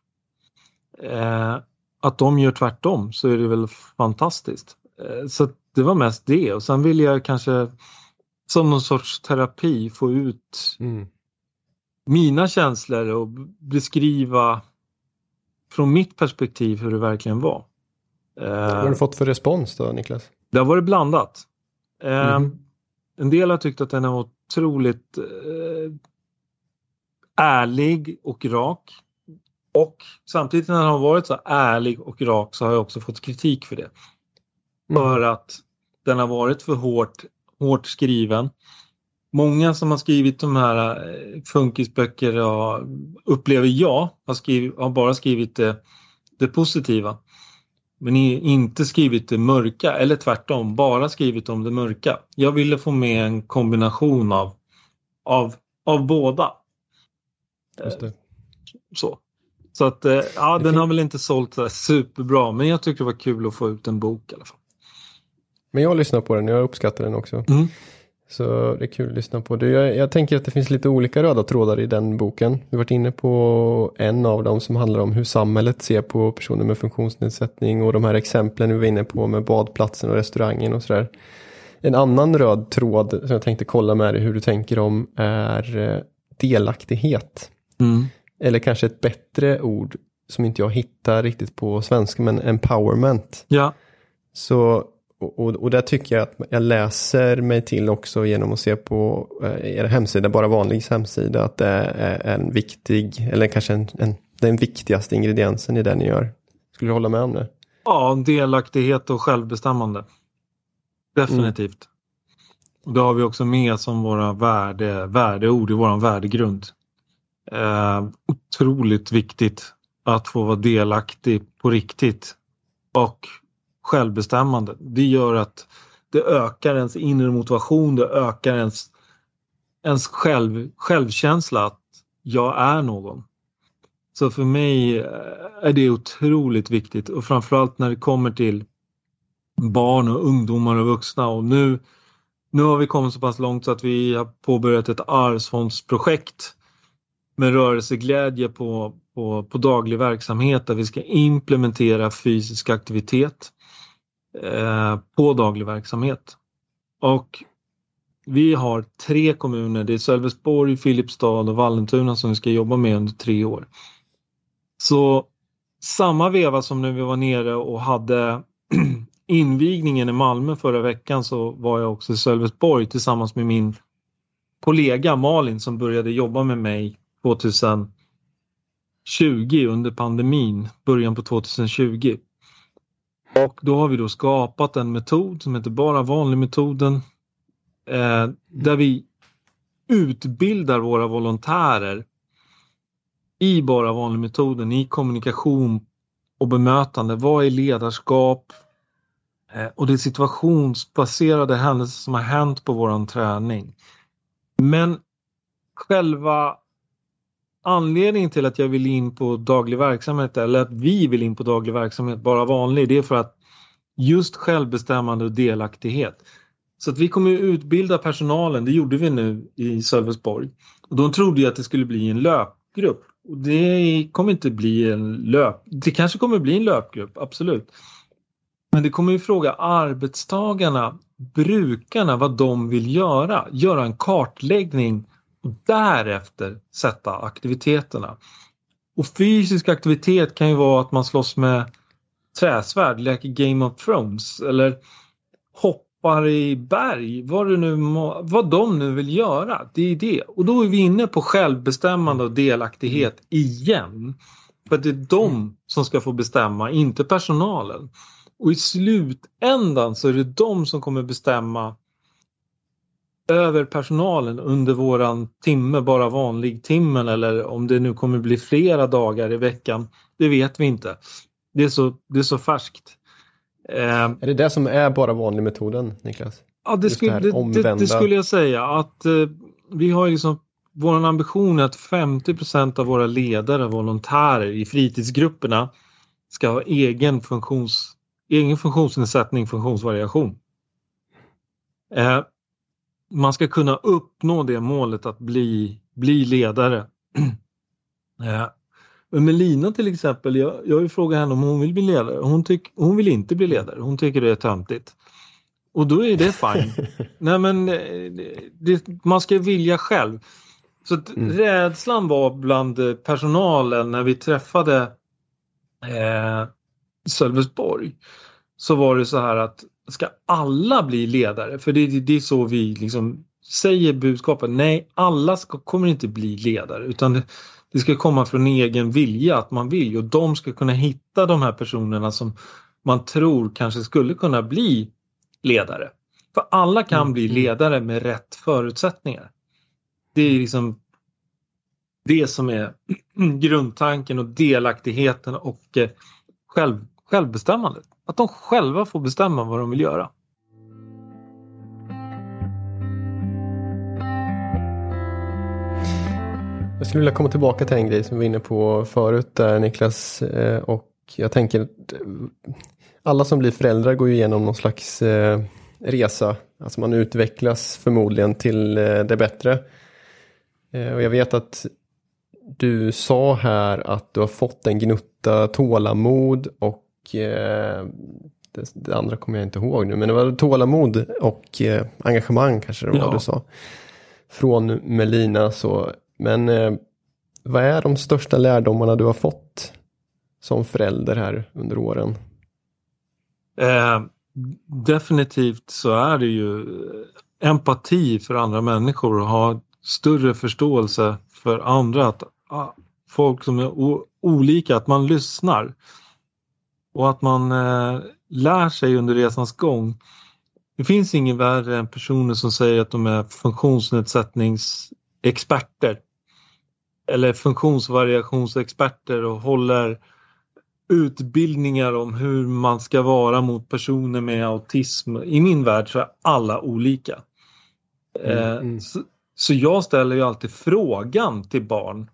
[SPEAKER 2] eh, att de gör tvärtom så är det väl fantastiskt. Eh, så det var mest det och sen vill jag kanske som någon sorts terapi få ut mm. mina känslor och beskriva från mitt perspektiv hur det verkligen var.
[SPEAKER 1] Vad har du fått för respons då Niklas?
[SPEAKER 2] Det har varit blandat. Mm. En del har tyckt att den är otroligt eh, ärlig och rak. Och samtidigt när den har varit så ärlig och rak så har jag också fått kritik för det. Mm. För att den har varit för hårt hårt skriven. Många som har skrivit de här eh, funkisböcker upplever jag har, skrivit, har bara skrivit det, det positiva. Men inte skrivit det mörka eller tvärtom, bara skrivit om det mörka. Jag ville få med en kombination av, av, av båda.
[SPEAKER 1] Just det.
[SPEAKER 2] Så. Så att eh, ja, den har väl inte sålt så superbra men jag tycker det var kul att få ut en bok i alla fall.
[SPEAKER 1] Men jag lyssnar på den, jag uppskattar den också. Mm. Så det är kul att lyssna på. Det. Jag, jag, tänker att det finns lite olika röda trådar i den boken. Vi har varit inne på en av dem som handlar om hur samhället ser på personer med funktionsnedsättning och de här exemplen vi var inne på med badplatsen och restaurangen och sådär. En annan röd tråd som jag tänkte kolla med dig hur du tänker om är eh, delaktighet. Mm. Eller kanske ett bättre ord som inte jag hittar riktigt på svenska men empowerment.
[SPEAKER 2] Ja.
[SPEAKER 1] Så och, och, och där tycker jag att jag läser mig till också genom att se på eh, er hemsida, bara vanlig hemsida, att det är en viktig, eller kanske en, en, den viktigaste ingrediensen i det ni gör. Skulle du hålla med om det?
[SPEAKER 2] Ja, delaktighet och självbestämmande. Definitivt. Mm. Det har vi också med som våra värde, värdeord i vår värdegrund. Eh, otroligt viktigt att få vara delaktig på riktigt och självbestämmande. Det gör att det ökar ens inre motivation, det ökar ens, ens själv, självkänsla att jag är någon. Så för mig eh, är det otroligt viktigt och framförallt när det kommer till barn och ungdomar och vuxna och nu, nu har vi kommit så pass långt så att vi har påbörjat ett arvsfondsprojekt med rörelseglädje på, på, på daglig verksamhet där vi ska implementera fysisk aktivitet. Eh, på daglig verksamhet. Och vi har tre kommuner, det är Sölvesborg, Filipstad och Vallentuna som vi ska jobba med under tre år. Så samma veva som när vi var nere och hade invigningen i Malmö förra veckan så var jag också i Sölvesborg tillsammans med min kollega Malin som började jobba med mig 2020 under pandemin, början på 2020. Och då har vi då skapat en metod som heter Bara vanlig metoden eh, där vi utbildar våra volontärer i Bara vanlig metoden i kommunikation och bemötande. Vad är ledarskap? Eh, och det är situationsbaserade händelser som har hänt på våran träning. Men själva anledningen till att jag vill in på daglig verksamhet eller att vi vill in på daglig verksamhet, bara vanlig, det är för att just självbestämmande och delaktighet. Så att vi kommer utbilda personalen, det gjorde vi nu i Sölvesborg. Och de trodde ju att det skulle bli en löpgrupp. Och det kommer inte bli en löp... Det kanske kommer bli en löpgrupp, absolut. Men det kommer ju fråga arbetstagarna, brukarna, vad de vill göra. Göra en kartläggning och därefter sätta aktiviteterna. Och fysisk aktivitet kan ju vara att man slåss med träsvärd, leker Game of Thrones eller hoppar i berg, vad, det nu må, vad de nu vill göra. Det är det. Och då är vi inne på självbestämmande och delaktighet igen. För det är de som ska få bestämma, inte personalen. Och i slutändan så är det de som kommer bestämma över personalen under våran timme, bara vanlig timmen eller om det nu kommer bli flera dagar i veckan. Det vet vi inte. Det är så, det är så färskt.
[SPEAKER 1] Eh, är det det som är bara vanlig metoden, Niklas?
[SPEAKER 2] Ja, det, skulle, det, det, det, skulle jag säga. Att eh, vi har liksom vår ambition är att 50% av våra ledare, volontärer i fritidsgrupperna ska ha egen, funktions, egen funktionsnedsättning, funktionsvariation. Eh, man ska kunna uppnå det målet att bli, bli ledare. eh, men Melina till exempel, jag, jag har ju frågat henne om hon vill bli ledare. Hon, tyck, hon vill inte bli ledare, hon tycker det är töntigt. Och då är det fine. Nej men eh, det, man ska vilja själv. Så mm. rädslan var bland personalen när vi träffade eh, Sölvesborg. Så var det så här att ska alla bli ledare? För det, det är så vi liksom säger budskapet. Nej, alla ska, kommer inte bli ledare utan det, det ska komma från egen vilja att man vill och de ska kunna hitta de här personerna som man tror kanske skulle kunna bli ledare. För alla kan mm. bli ledare med rätt förutsättningar. Det är liksom det som är grundtanken och delaktigheten och eh, själv, självbestämmandet. Att de själva får bestämma vad de vill göra.
[SPEAKER 1] Jag skulle vilja komma tillbaka till en grej som vi var inne på förut där Niklas. Eh, och jag tänker att eh, alla som blir föräldrar går ju igenom någon slags eh, resa. Alltså man utvecklas förmodligen till det bättre. Och jag vet att du sa här att du har fått en gnutta tålamod och det, det, andra kommer jag inte ihåg nu, men det var tålamod och engagemang kanske det var ja. du sa. Från Melina så men eh, vad är de största lärdomarna du har fått som förälder här under åren?
[SPEAKER 2] Eh, definitivt så är det ju empati för andra människor och ha större förståelse för andra. Att, ah, folk som är olika, att man lyssnar. Och att man eh, lär sig under resans gång. Det finns ingen värre än personer som säger att de är funktionsnedsättningsexperter eller funktionsvariationsexperter och håller utbildningar om hur man ska vara mot personer med autism. I min värld så är alla olika. Mm, eh, mm. Så, så, jag ställer ju alltid frågan till barn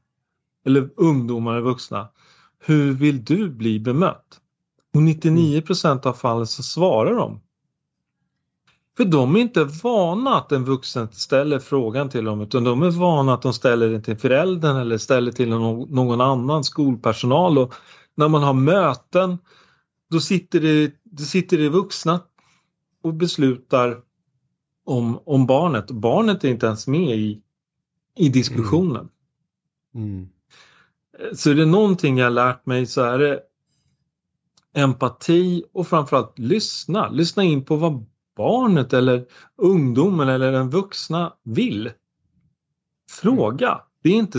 [SPEAKER 2] eller ungdomar och vuxna. Hur vill du bli bemött? Och 99% av fallen så svarar de för de är inte vana att en vuxen ställer frågan till dem utan de är vana att de ställer den till föräldern eller ställer till någon annan skolpersonal. Och när man har möten då sitter det, det sitter det vuxna och beslutar om, om barnet. Barnet är inte ens med i, i diskussionen.
[SPEAKER 1] Mm. Mm.
[SPEAKER 2] Så är det någonting jag lärt mig så är det empati och framförallt lyssna. Lyssna in på vad barnet eller ungdomen eller den vuxna vill. Fråga. Det är inte,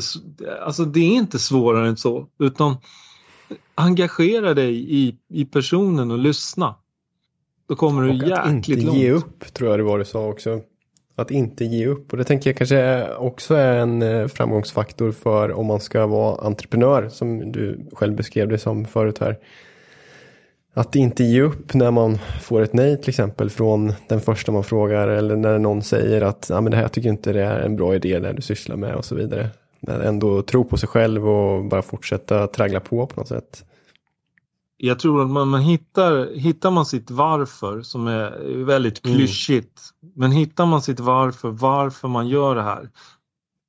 [SPEAKER 2] alltså det är inte svårare än så utan engagera dig i, i personen och lyssna. Då kommer du jäkligt långt.
[SPEAKER 1] Att inte ge upp tror jag det var du sa också. Att inte ge upp och det tänker jag kanske också är en eh, framgångsfaktor för om man ska vara entreprenör som du själv beskrev det som förut här. Att inte ge upp när man får ett nej till exempel från den första man frågar eller när någon säger att ah, men det här tycker inte det är en bra idé det du sysslar med och så vidare. Men ändå tro på sig själv och bara fortsätta traggla på på något sätt.
[SPEAKER 2] Jag tror att man, man hittar, hittar man sitt varför som är väldigt mm. klyschigt. Mm. Men hittar man sitt varför, varför man gör det här.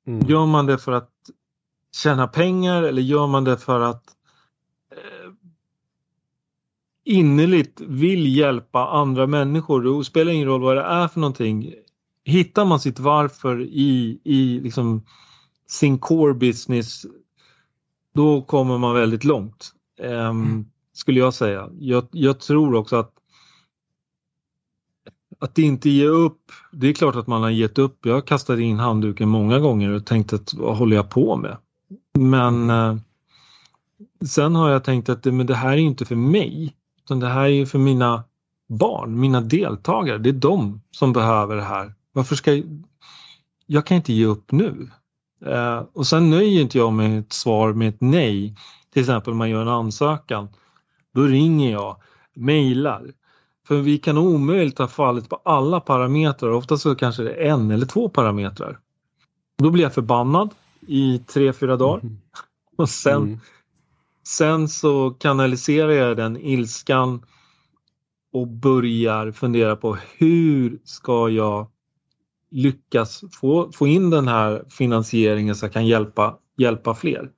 [SPEAKER 2] Mm. Gör man det för att tjäna pengar eller gör man det för att innerligt vill hjälpa andra människor? Det spelar ingen roll vad det är för någonting. Hittar man sitt varför i, i liksom sin core business då kommer man väldigt långt. Um, mm skulle jag säga. Jag, jag tror också att att inte ge upp. Det är klart att man har gett upp. Jag har kastat in handduken många gånger och tänkt att vad håller jag på med? Men eh, sen har jag tänkt att men det här är inte för mig. Utan det här är för mina barn, mina deltagare. Det är de som behöver det här. Varför ska jag... Jag kan inte ge upp nu. Eh, och sen nöjer inte jag med ett svar med ett nej. Till exempel om man gör en ansökan då ringer jag, mejlar. För vi kan omöjligt ha fallit på alla parametrar, ofta så kanske det är en eller två parametrar. Då blir jag förbannad i tre, fyra dagar. Mm. Och sen, mm sen så kanaliserar jag den ilskan och börjar fundera på hur ska jag lyckas få, få in den här finansieringen så jag kan hjälpa, hjälpa fler.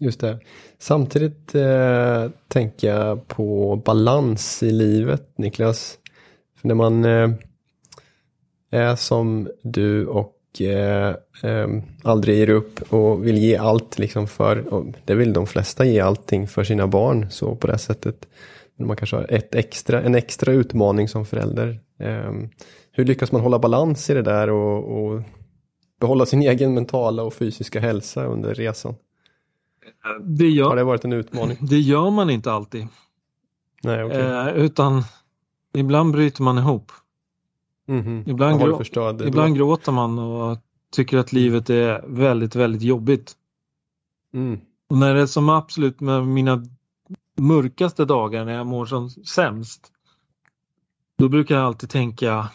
[SPEAKER 1] Just det. Samtidigt eh, tänker jag på balans i livet, Niklas. För när man eh, är som du och eh, eh aldrig ger upp och vill ge allt liksom för, och det vill de flesta ge allting för sina barn så på det sättet. Man kanske har ett extra, en extra utmaning som förälder. Eh, hur lyckas man hålla balans i det där och, och behålla sin egen mentala och fysiska hälsa under resan?
[SPEAKER 2] Det gör,
[SPEAKER 1] Har det varit en utmaning?
[SPEAKER 2] Det gör man inte alltid.
[SPEAKER 1] Nej, okay.
[SPEAKER 2] eh, utan ibland bryter man ihop.
[SPEAKER 1] Mm -hmm.
[SPEAKER 2] Ibland, grå, ibland gråter man och tycker att livet är väldigt, väldigt jobbigt.
[SPEAKER 1] Mm.
[SPEAKER 2] Och när det är som absolut med mina mörkaste dagar när jag mår som sämst. Då brukar jag alltid tänka,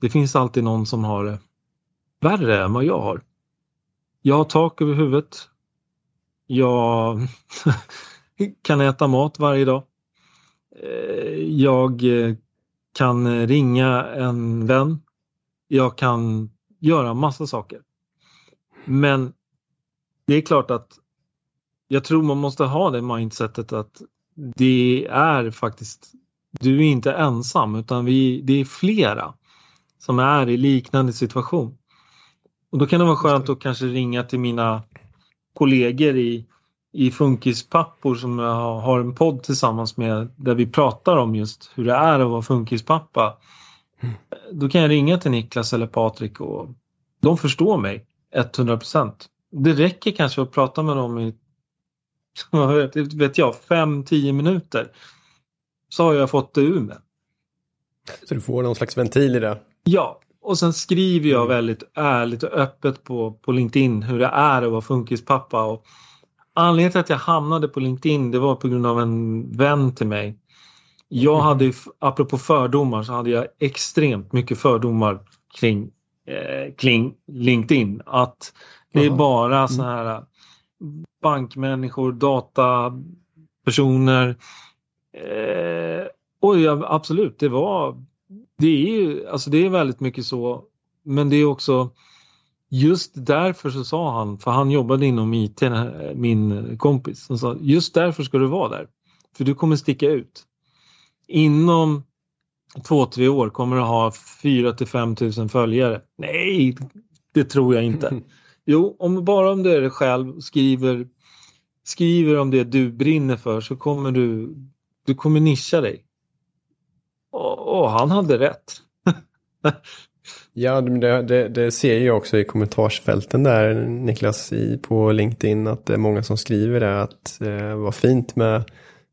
[SPEAKER 2] det finns alltid någon som har det värre än vad jag har. Jag har tak över huvudet. Jag kan äta mat varje dag. Eh, jag eh, kan ringa en vän. Jag kan göra massa saker. Men det är klart att jag tror man måste ha det mindsetet att det är faktiskt, du är inte ensam utan vi, det är flera som är i liknande situation. Och då kan det vara skönt att kanske ringa till mina kollegor i, i Funkispappor som jag har en podd tillsammans med där vi pratar om just hur det är att vara funkispappa. Mm. Då kan jag ringa till Niklas eller Patrik och de förstår mig 100% Det räcker kanske att prata med dem i vet jag, 5-10 minuter. Så har jag fått det ur mig.
[SPEAKER 1] Så du får någon slags ventil i det?
[SPEAKER 2] Ja, och sen skriver jag mm. väldigt ärligt och öppet på, på LinkedIn hur det är att vara funkispappa. Och anledningen till att jag hamnade på LinkedIn det var på grund av en vän till mig. Jag mm. hade, apropå fördomar, så hade jag extremt mycket fördomar kring, eh, kring LinkedIn. Att det är bara mm. så här bankmänniskor, datapersoner. Eh, och ja, absolut, det var det är ju, alltså det är väldigt mycket så. Men det är också just därför så sa han, för han jobbade inom IT, min kompis, han sa just därför ska du vara där. För du kommer sticka ut. Inom två, tre år kommer att ha 4 till 5 tusen följare. Nej, det tror jag inte. Jo, om, bara om du är dig själv och skriver, skriver om det du brinner för så kommer du, du kommer nischa dig. Och, och han hade rätt.
[SPEAKER 1] ja, det, det, det, ser jag också i kommentarsfälten där Niklas i, på LinkedIn att det är många som skriver det att eh, vad fint med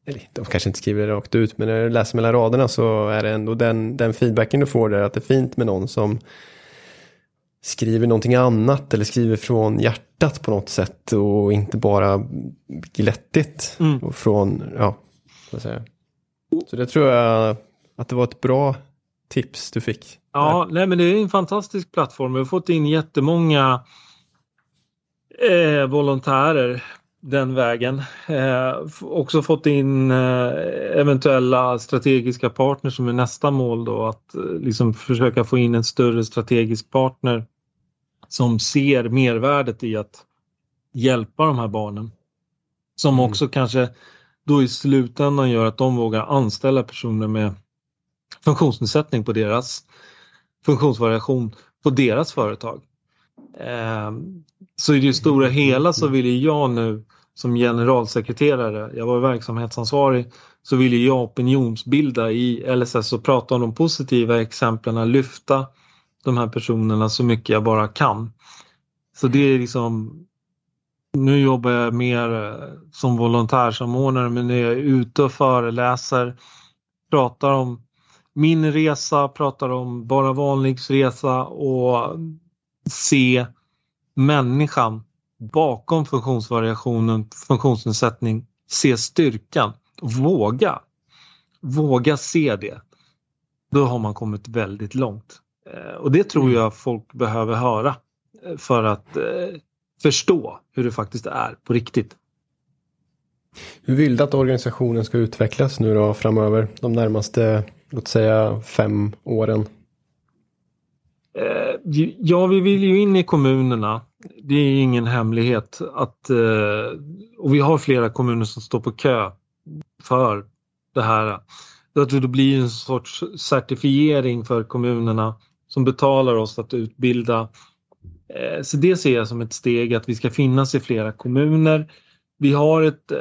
[SPEAKER 1] eller de kanske inte skriver det rakt ut, men när du läser mellan raderna så är det ändå den, den feedbacken du får där att det är fint med någon som skriver någonting annat eller skriver från hjärtat på något sätt och inte bara glättigt. Mm. Och från, ja, vad säger Så det tror jag att det var ett bra tips du fick.
[SPEAKER 2] Ja, nej, men det är en fantastisk plattform. Vi har fått in jättemånga eh, volontärer den vägen. Eh, också fått in eh, eventuella strategiska partners som är nästa mål då att eh, liksom försöka få in en större strategisk partner som ser mervärdet i att hjälpa de här barnen. Som mm. också kanske då i slutändan gör att de vågar anställa personer med funktionsnedsättning på deras funktionsvariation på deras företag. Eh, så i det stora mm. hela så vill jag nu som generalsekreterare, jag var verksamhetsansvarig, så ville jag opinionsbilda i LSS och prata om de positiva exemplen, lyfta de här personerna så mycket jag bara kan. Så det är liksom nu jobbar jag mer eh, som volontärsamordnare men när jag är ute och föreläser, pratar om min resa, pratar om Bara Vanligs resa och se människan bakom funktionsvariationen, funktionsnedsättning, se styrkan, våga. Våga se det. Då har man kommit väldigt långt. Eh, och det tror mm. jag folk behöver höra eh, för att eh, förstå hur det faktiskt är på riktigt.
[SPEAKER 1] Hur vill du att organisationen ska utvecklas nu då framöver de närmaste, låt säga fem åren?
[SPEAKER 2] Eh, ja, vi vill ju in i kommunerna. Det är ingen hemlighet att eh, och vi har flera kommuner som står på kö för det här. Att det blir en sorts certifiering för kommunerna som betalar oss att utbilda. Eh, så det ser jag som ett steg att vi ska finnas i flera kommuner. Vi har ett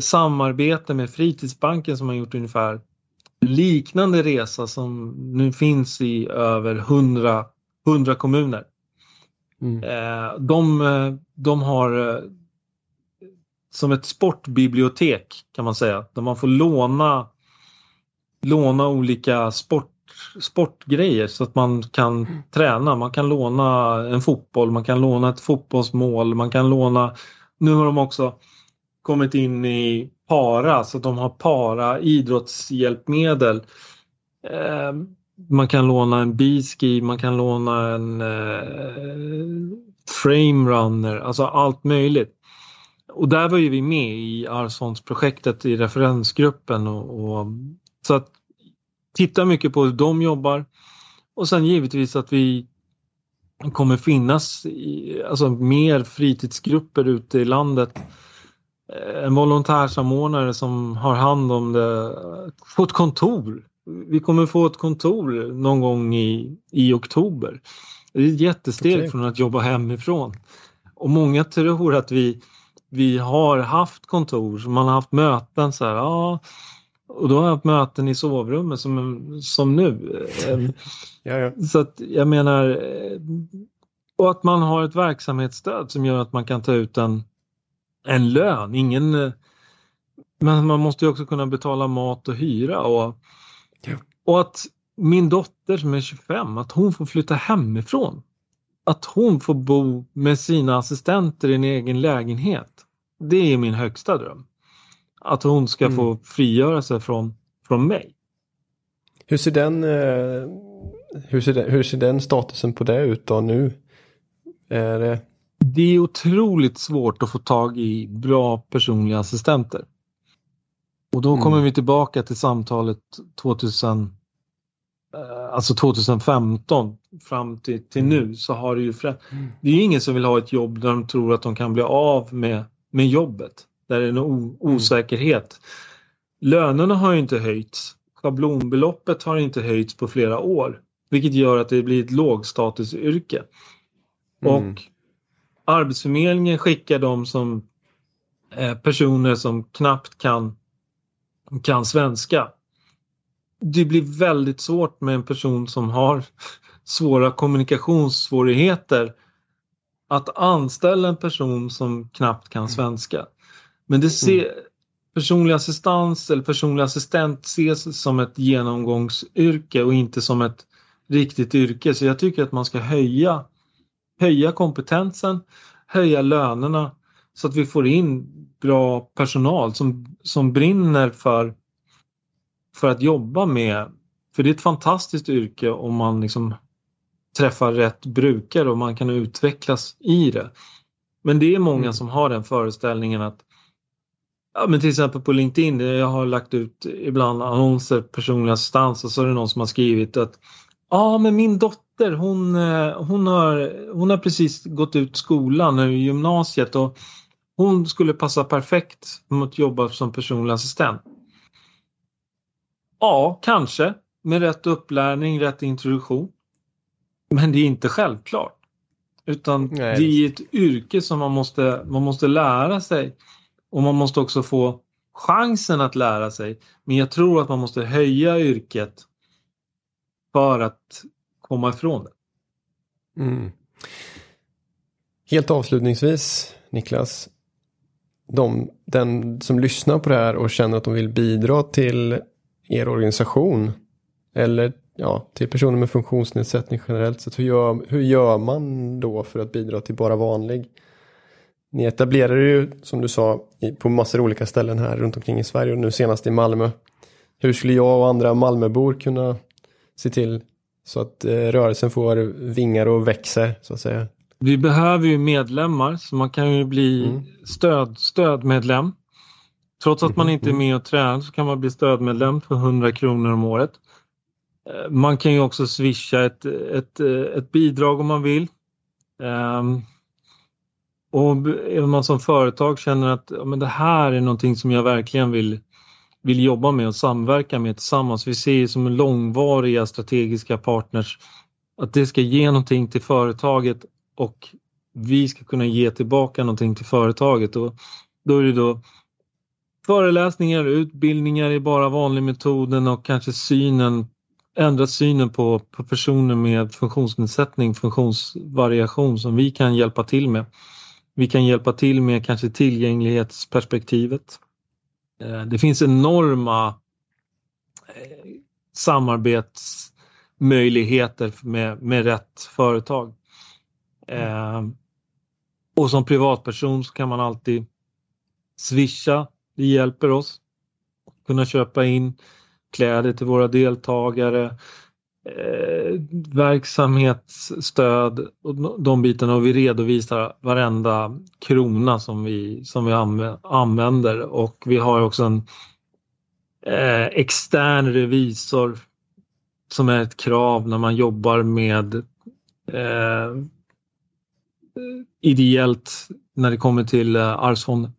[SPEAKER 2] samarbete med Fritidsbanken som har gjort ungefär liknande resa som nu finns i över 100, 100 kommuner. Mm. Eh, de, de har som ett sportbibliotek kan man säga, där man får låna, låna olika sport sportgrejer så att man kan träna. Man kan låna en fotboll, man kan låna ett fotbollsmål, man kan låna... Nu har de också kommit in i para så de har para idrottshjälpmedel. Eh, man kan låna en biski, man kan låna en eh, frame runner, alltså allt möjligt. Och där var ju vi med i Arvsfondsprojektet i referensgruppen och, och så att titta mycket på hur de jobbar och sen givetvis att vi kommer finnas i, alltså mer fritidsgrupper ute i landet. Eh, en volontärsamordnare som har hand om det på ett kontor. Vi kommer få ett kontor någon gång i, i oktober. Det är ett jättesteg okay. från att jobba hemifrån. Och många tror att vi, vi har haft kontor, man har haft möten så här, ja, och då har jag haft möten i sovrummet som, som nu.
[SPEAKER 1] ja, ja.
[SPEAKER 2] Så att jag menar, eh, och att man har ett verksamhetsstöd som gör att man kan ta ut en, en lön. Ingen, eh, men man måste också kunna betala mat och hyra. Och, ja. och att min dotter som är 25, att hon får flytta hemifrån. Att hon får bo med sina assistenter i en egen lägenhet. Det är min högsta dröm. Att hon ska mm. få frigöra sig från, från mig.
[SPEAKER 1] Hur ser, den, eh, hur, ser den, hur ser den statusen på det ut då nu? Är det...
[SPEAKER 2] det är otroligt svårt att få tag i bra personliga assistenter. Och då kommer mm. vi tillbaka till samtalet 2000, eh, alltså 2015 fram till, till mm. nu så har det ju mm. Det är ju ingen som vill ha ett jobb där de tror att de kan bli av med, med jobbet. Där det är en osäkerhet. Lönerna har ju inte höjts schablonbeloppet har inte höjts på flera år. Vilket gör att det blir ett lågstatusyrke. Mm. Och Arbetsförmedlingen skickar dem som eh, personer som knappt kan, kan svenska. Det blir väldigt svårt med en person som har svåra kommunikationssvårigheter att anställa en person som knappt kan svenska. Men det ser, mm. personlig assistans eller personlig assistent ses som ett genomgångsyrke och inte som ett riktigt yrke. Så jag tycker att man ska höja, höja kompetensen, höja lönerna så att vi får in bra personal som, som brinner för, för att jobba med, för det är ett fantastiskt yrke om man liksom träffar rätt brukare och man kan utvecklas i det. Men det är många mm. som har den föreställningen att Ja, men till exempel på LinkedIn, jag har lagt ut ibland annonser, personlig assistans och så är det någon som har skrivit att Ja, men min dotter hon, eh, hon, har, hon har precis gått ut skolan i gymnasiet och hon skulle passa perfekt mot att jobba som personlig assistent. Ja, kanske med rätt upplärning, rätt introduktion. Men det är inte självklart. Utan Nej. det är ett yrke som man måste, man måste lära sig. Och man måste också få chansen att lära sig. Men jag tror att man måste höja yrket för att komma ifrån det.
[SPEAKER 1] Mm. Helt avslutningsvis, Niklas. De, den som lyssnar på det här och känner att de vill bidra till er organisation eller ja, till personer med funktionsnedsättning generellt sett. Hur gör, hur gör man då för att bidra till Bara Vanlig? Ni etablerar ju, som du sa, på massor av olika ställen här runt omkring i Sverige och nu senast i Malmö. Hur skulle jag och andra Malmöbor kunna se till så att eh, rörelsen får vingar och växer så att säga?
[SPEAKER 2] Vi behöver ju medlemmar så man kan ju bli mm. stöd, stödmedlem. Trots att man inte är med och tränar så kan man bli stödmedlem för 100 kronor om året. Eh, man kan ju också swisha ett, ett, ett bidrag om man vill. Um, och om man som företag känner att men det här är någonting som jag verkligen vill, vill jobba med och samverka med tillsammans. Vi ser som långvariga strategiska partners att det ska ge någonting till företaget och vi ska kunna ge tillbaka någonting till företaget. Och då är det då föreläsningar, utbildningar i bara vanlig metoden och kanske synen ändra synen på, på personer med funktionsnedsättning, funktionsvariation som vi kan hjälpa till med. Vi kan hjälpa till med kanske tillgänglighetsperspektivet. Eh, det finns enorma eh, samarbetsmöjligheter med, med rätt företag. Eh, och som privatperson så kan man alltid swisha, det hjälper oss. Kunna köpa in kläder till våra deltagare, eh, verksamhetsstöd och de bitarna och vi redovisar varenda krona som vi, som vi använder och vi har också en eh, extern revisor som är ett krav när man jobbar med eh, ideellt när det kommer till eh, arvsfonden.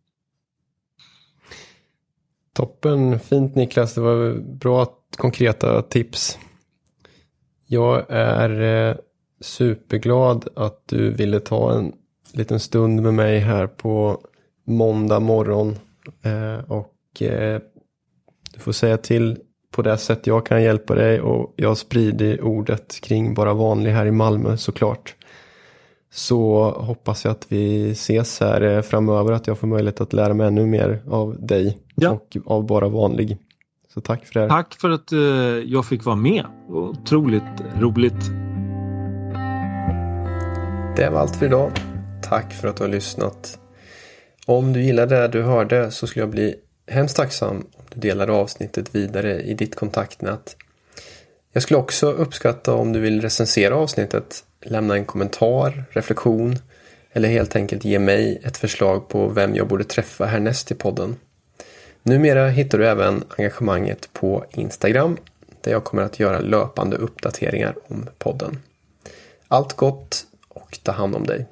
[SPEAKER 1] Toppen, fint Niklas. Det var bra konkreta tips. Jag är eh, superglad att du ville ta en liten stund med mig här på måndag morgon. Eh, och eh, du får säga till på det sätt jag kan hjälpa dig och jag sprider ordet kring Bara Vanlig här i Malmö såklart. Så hoppas jag att vi ses här framöver, att jag får möjlighet att lära mig ännu mer av dig ja. och av Bara Vanlig. Så tack för det.
[SPEAKER 2] Tack för att eh, jag fick vara med. Otroligt roligt.
[SPEAKER 1] Det var allt för idag. Tack för att du har lyssnat. Om du gillade det du hörde så skulle jag bli hemskt tacksam om du delade avsnittet vidare i ditt kontaktnät. Jag skulle också uppskatta om du vill recensera avsnittet, lämna en kommentar, reflektion eller helt enkelt ge mig ett förslag på vem jag borde träffa härnäst i podden. Numera hittar du även engagemanget på Instagram där jag kommer att göra löpande uppdateringar om podden. Allt gott och ta hand om dig.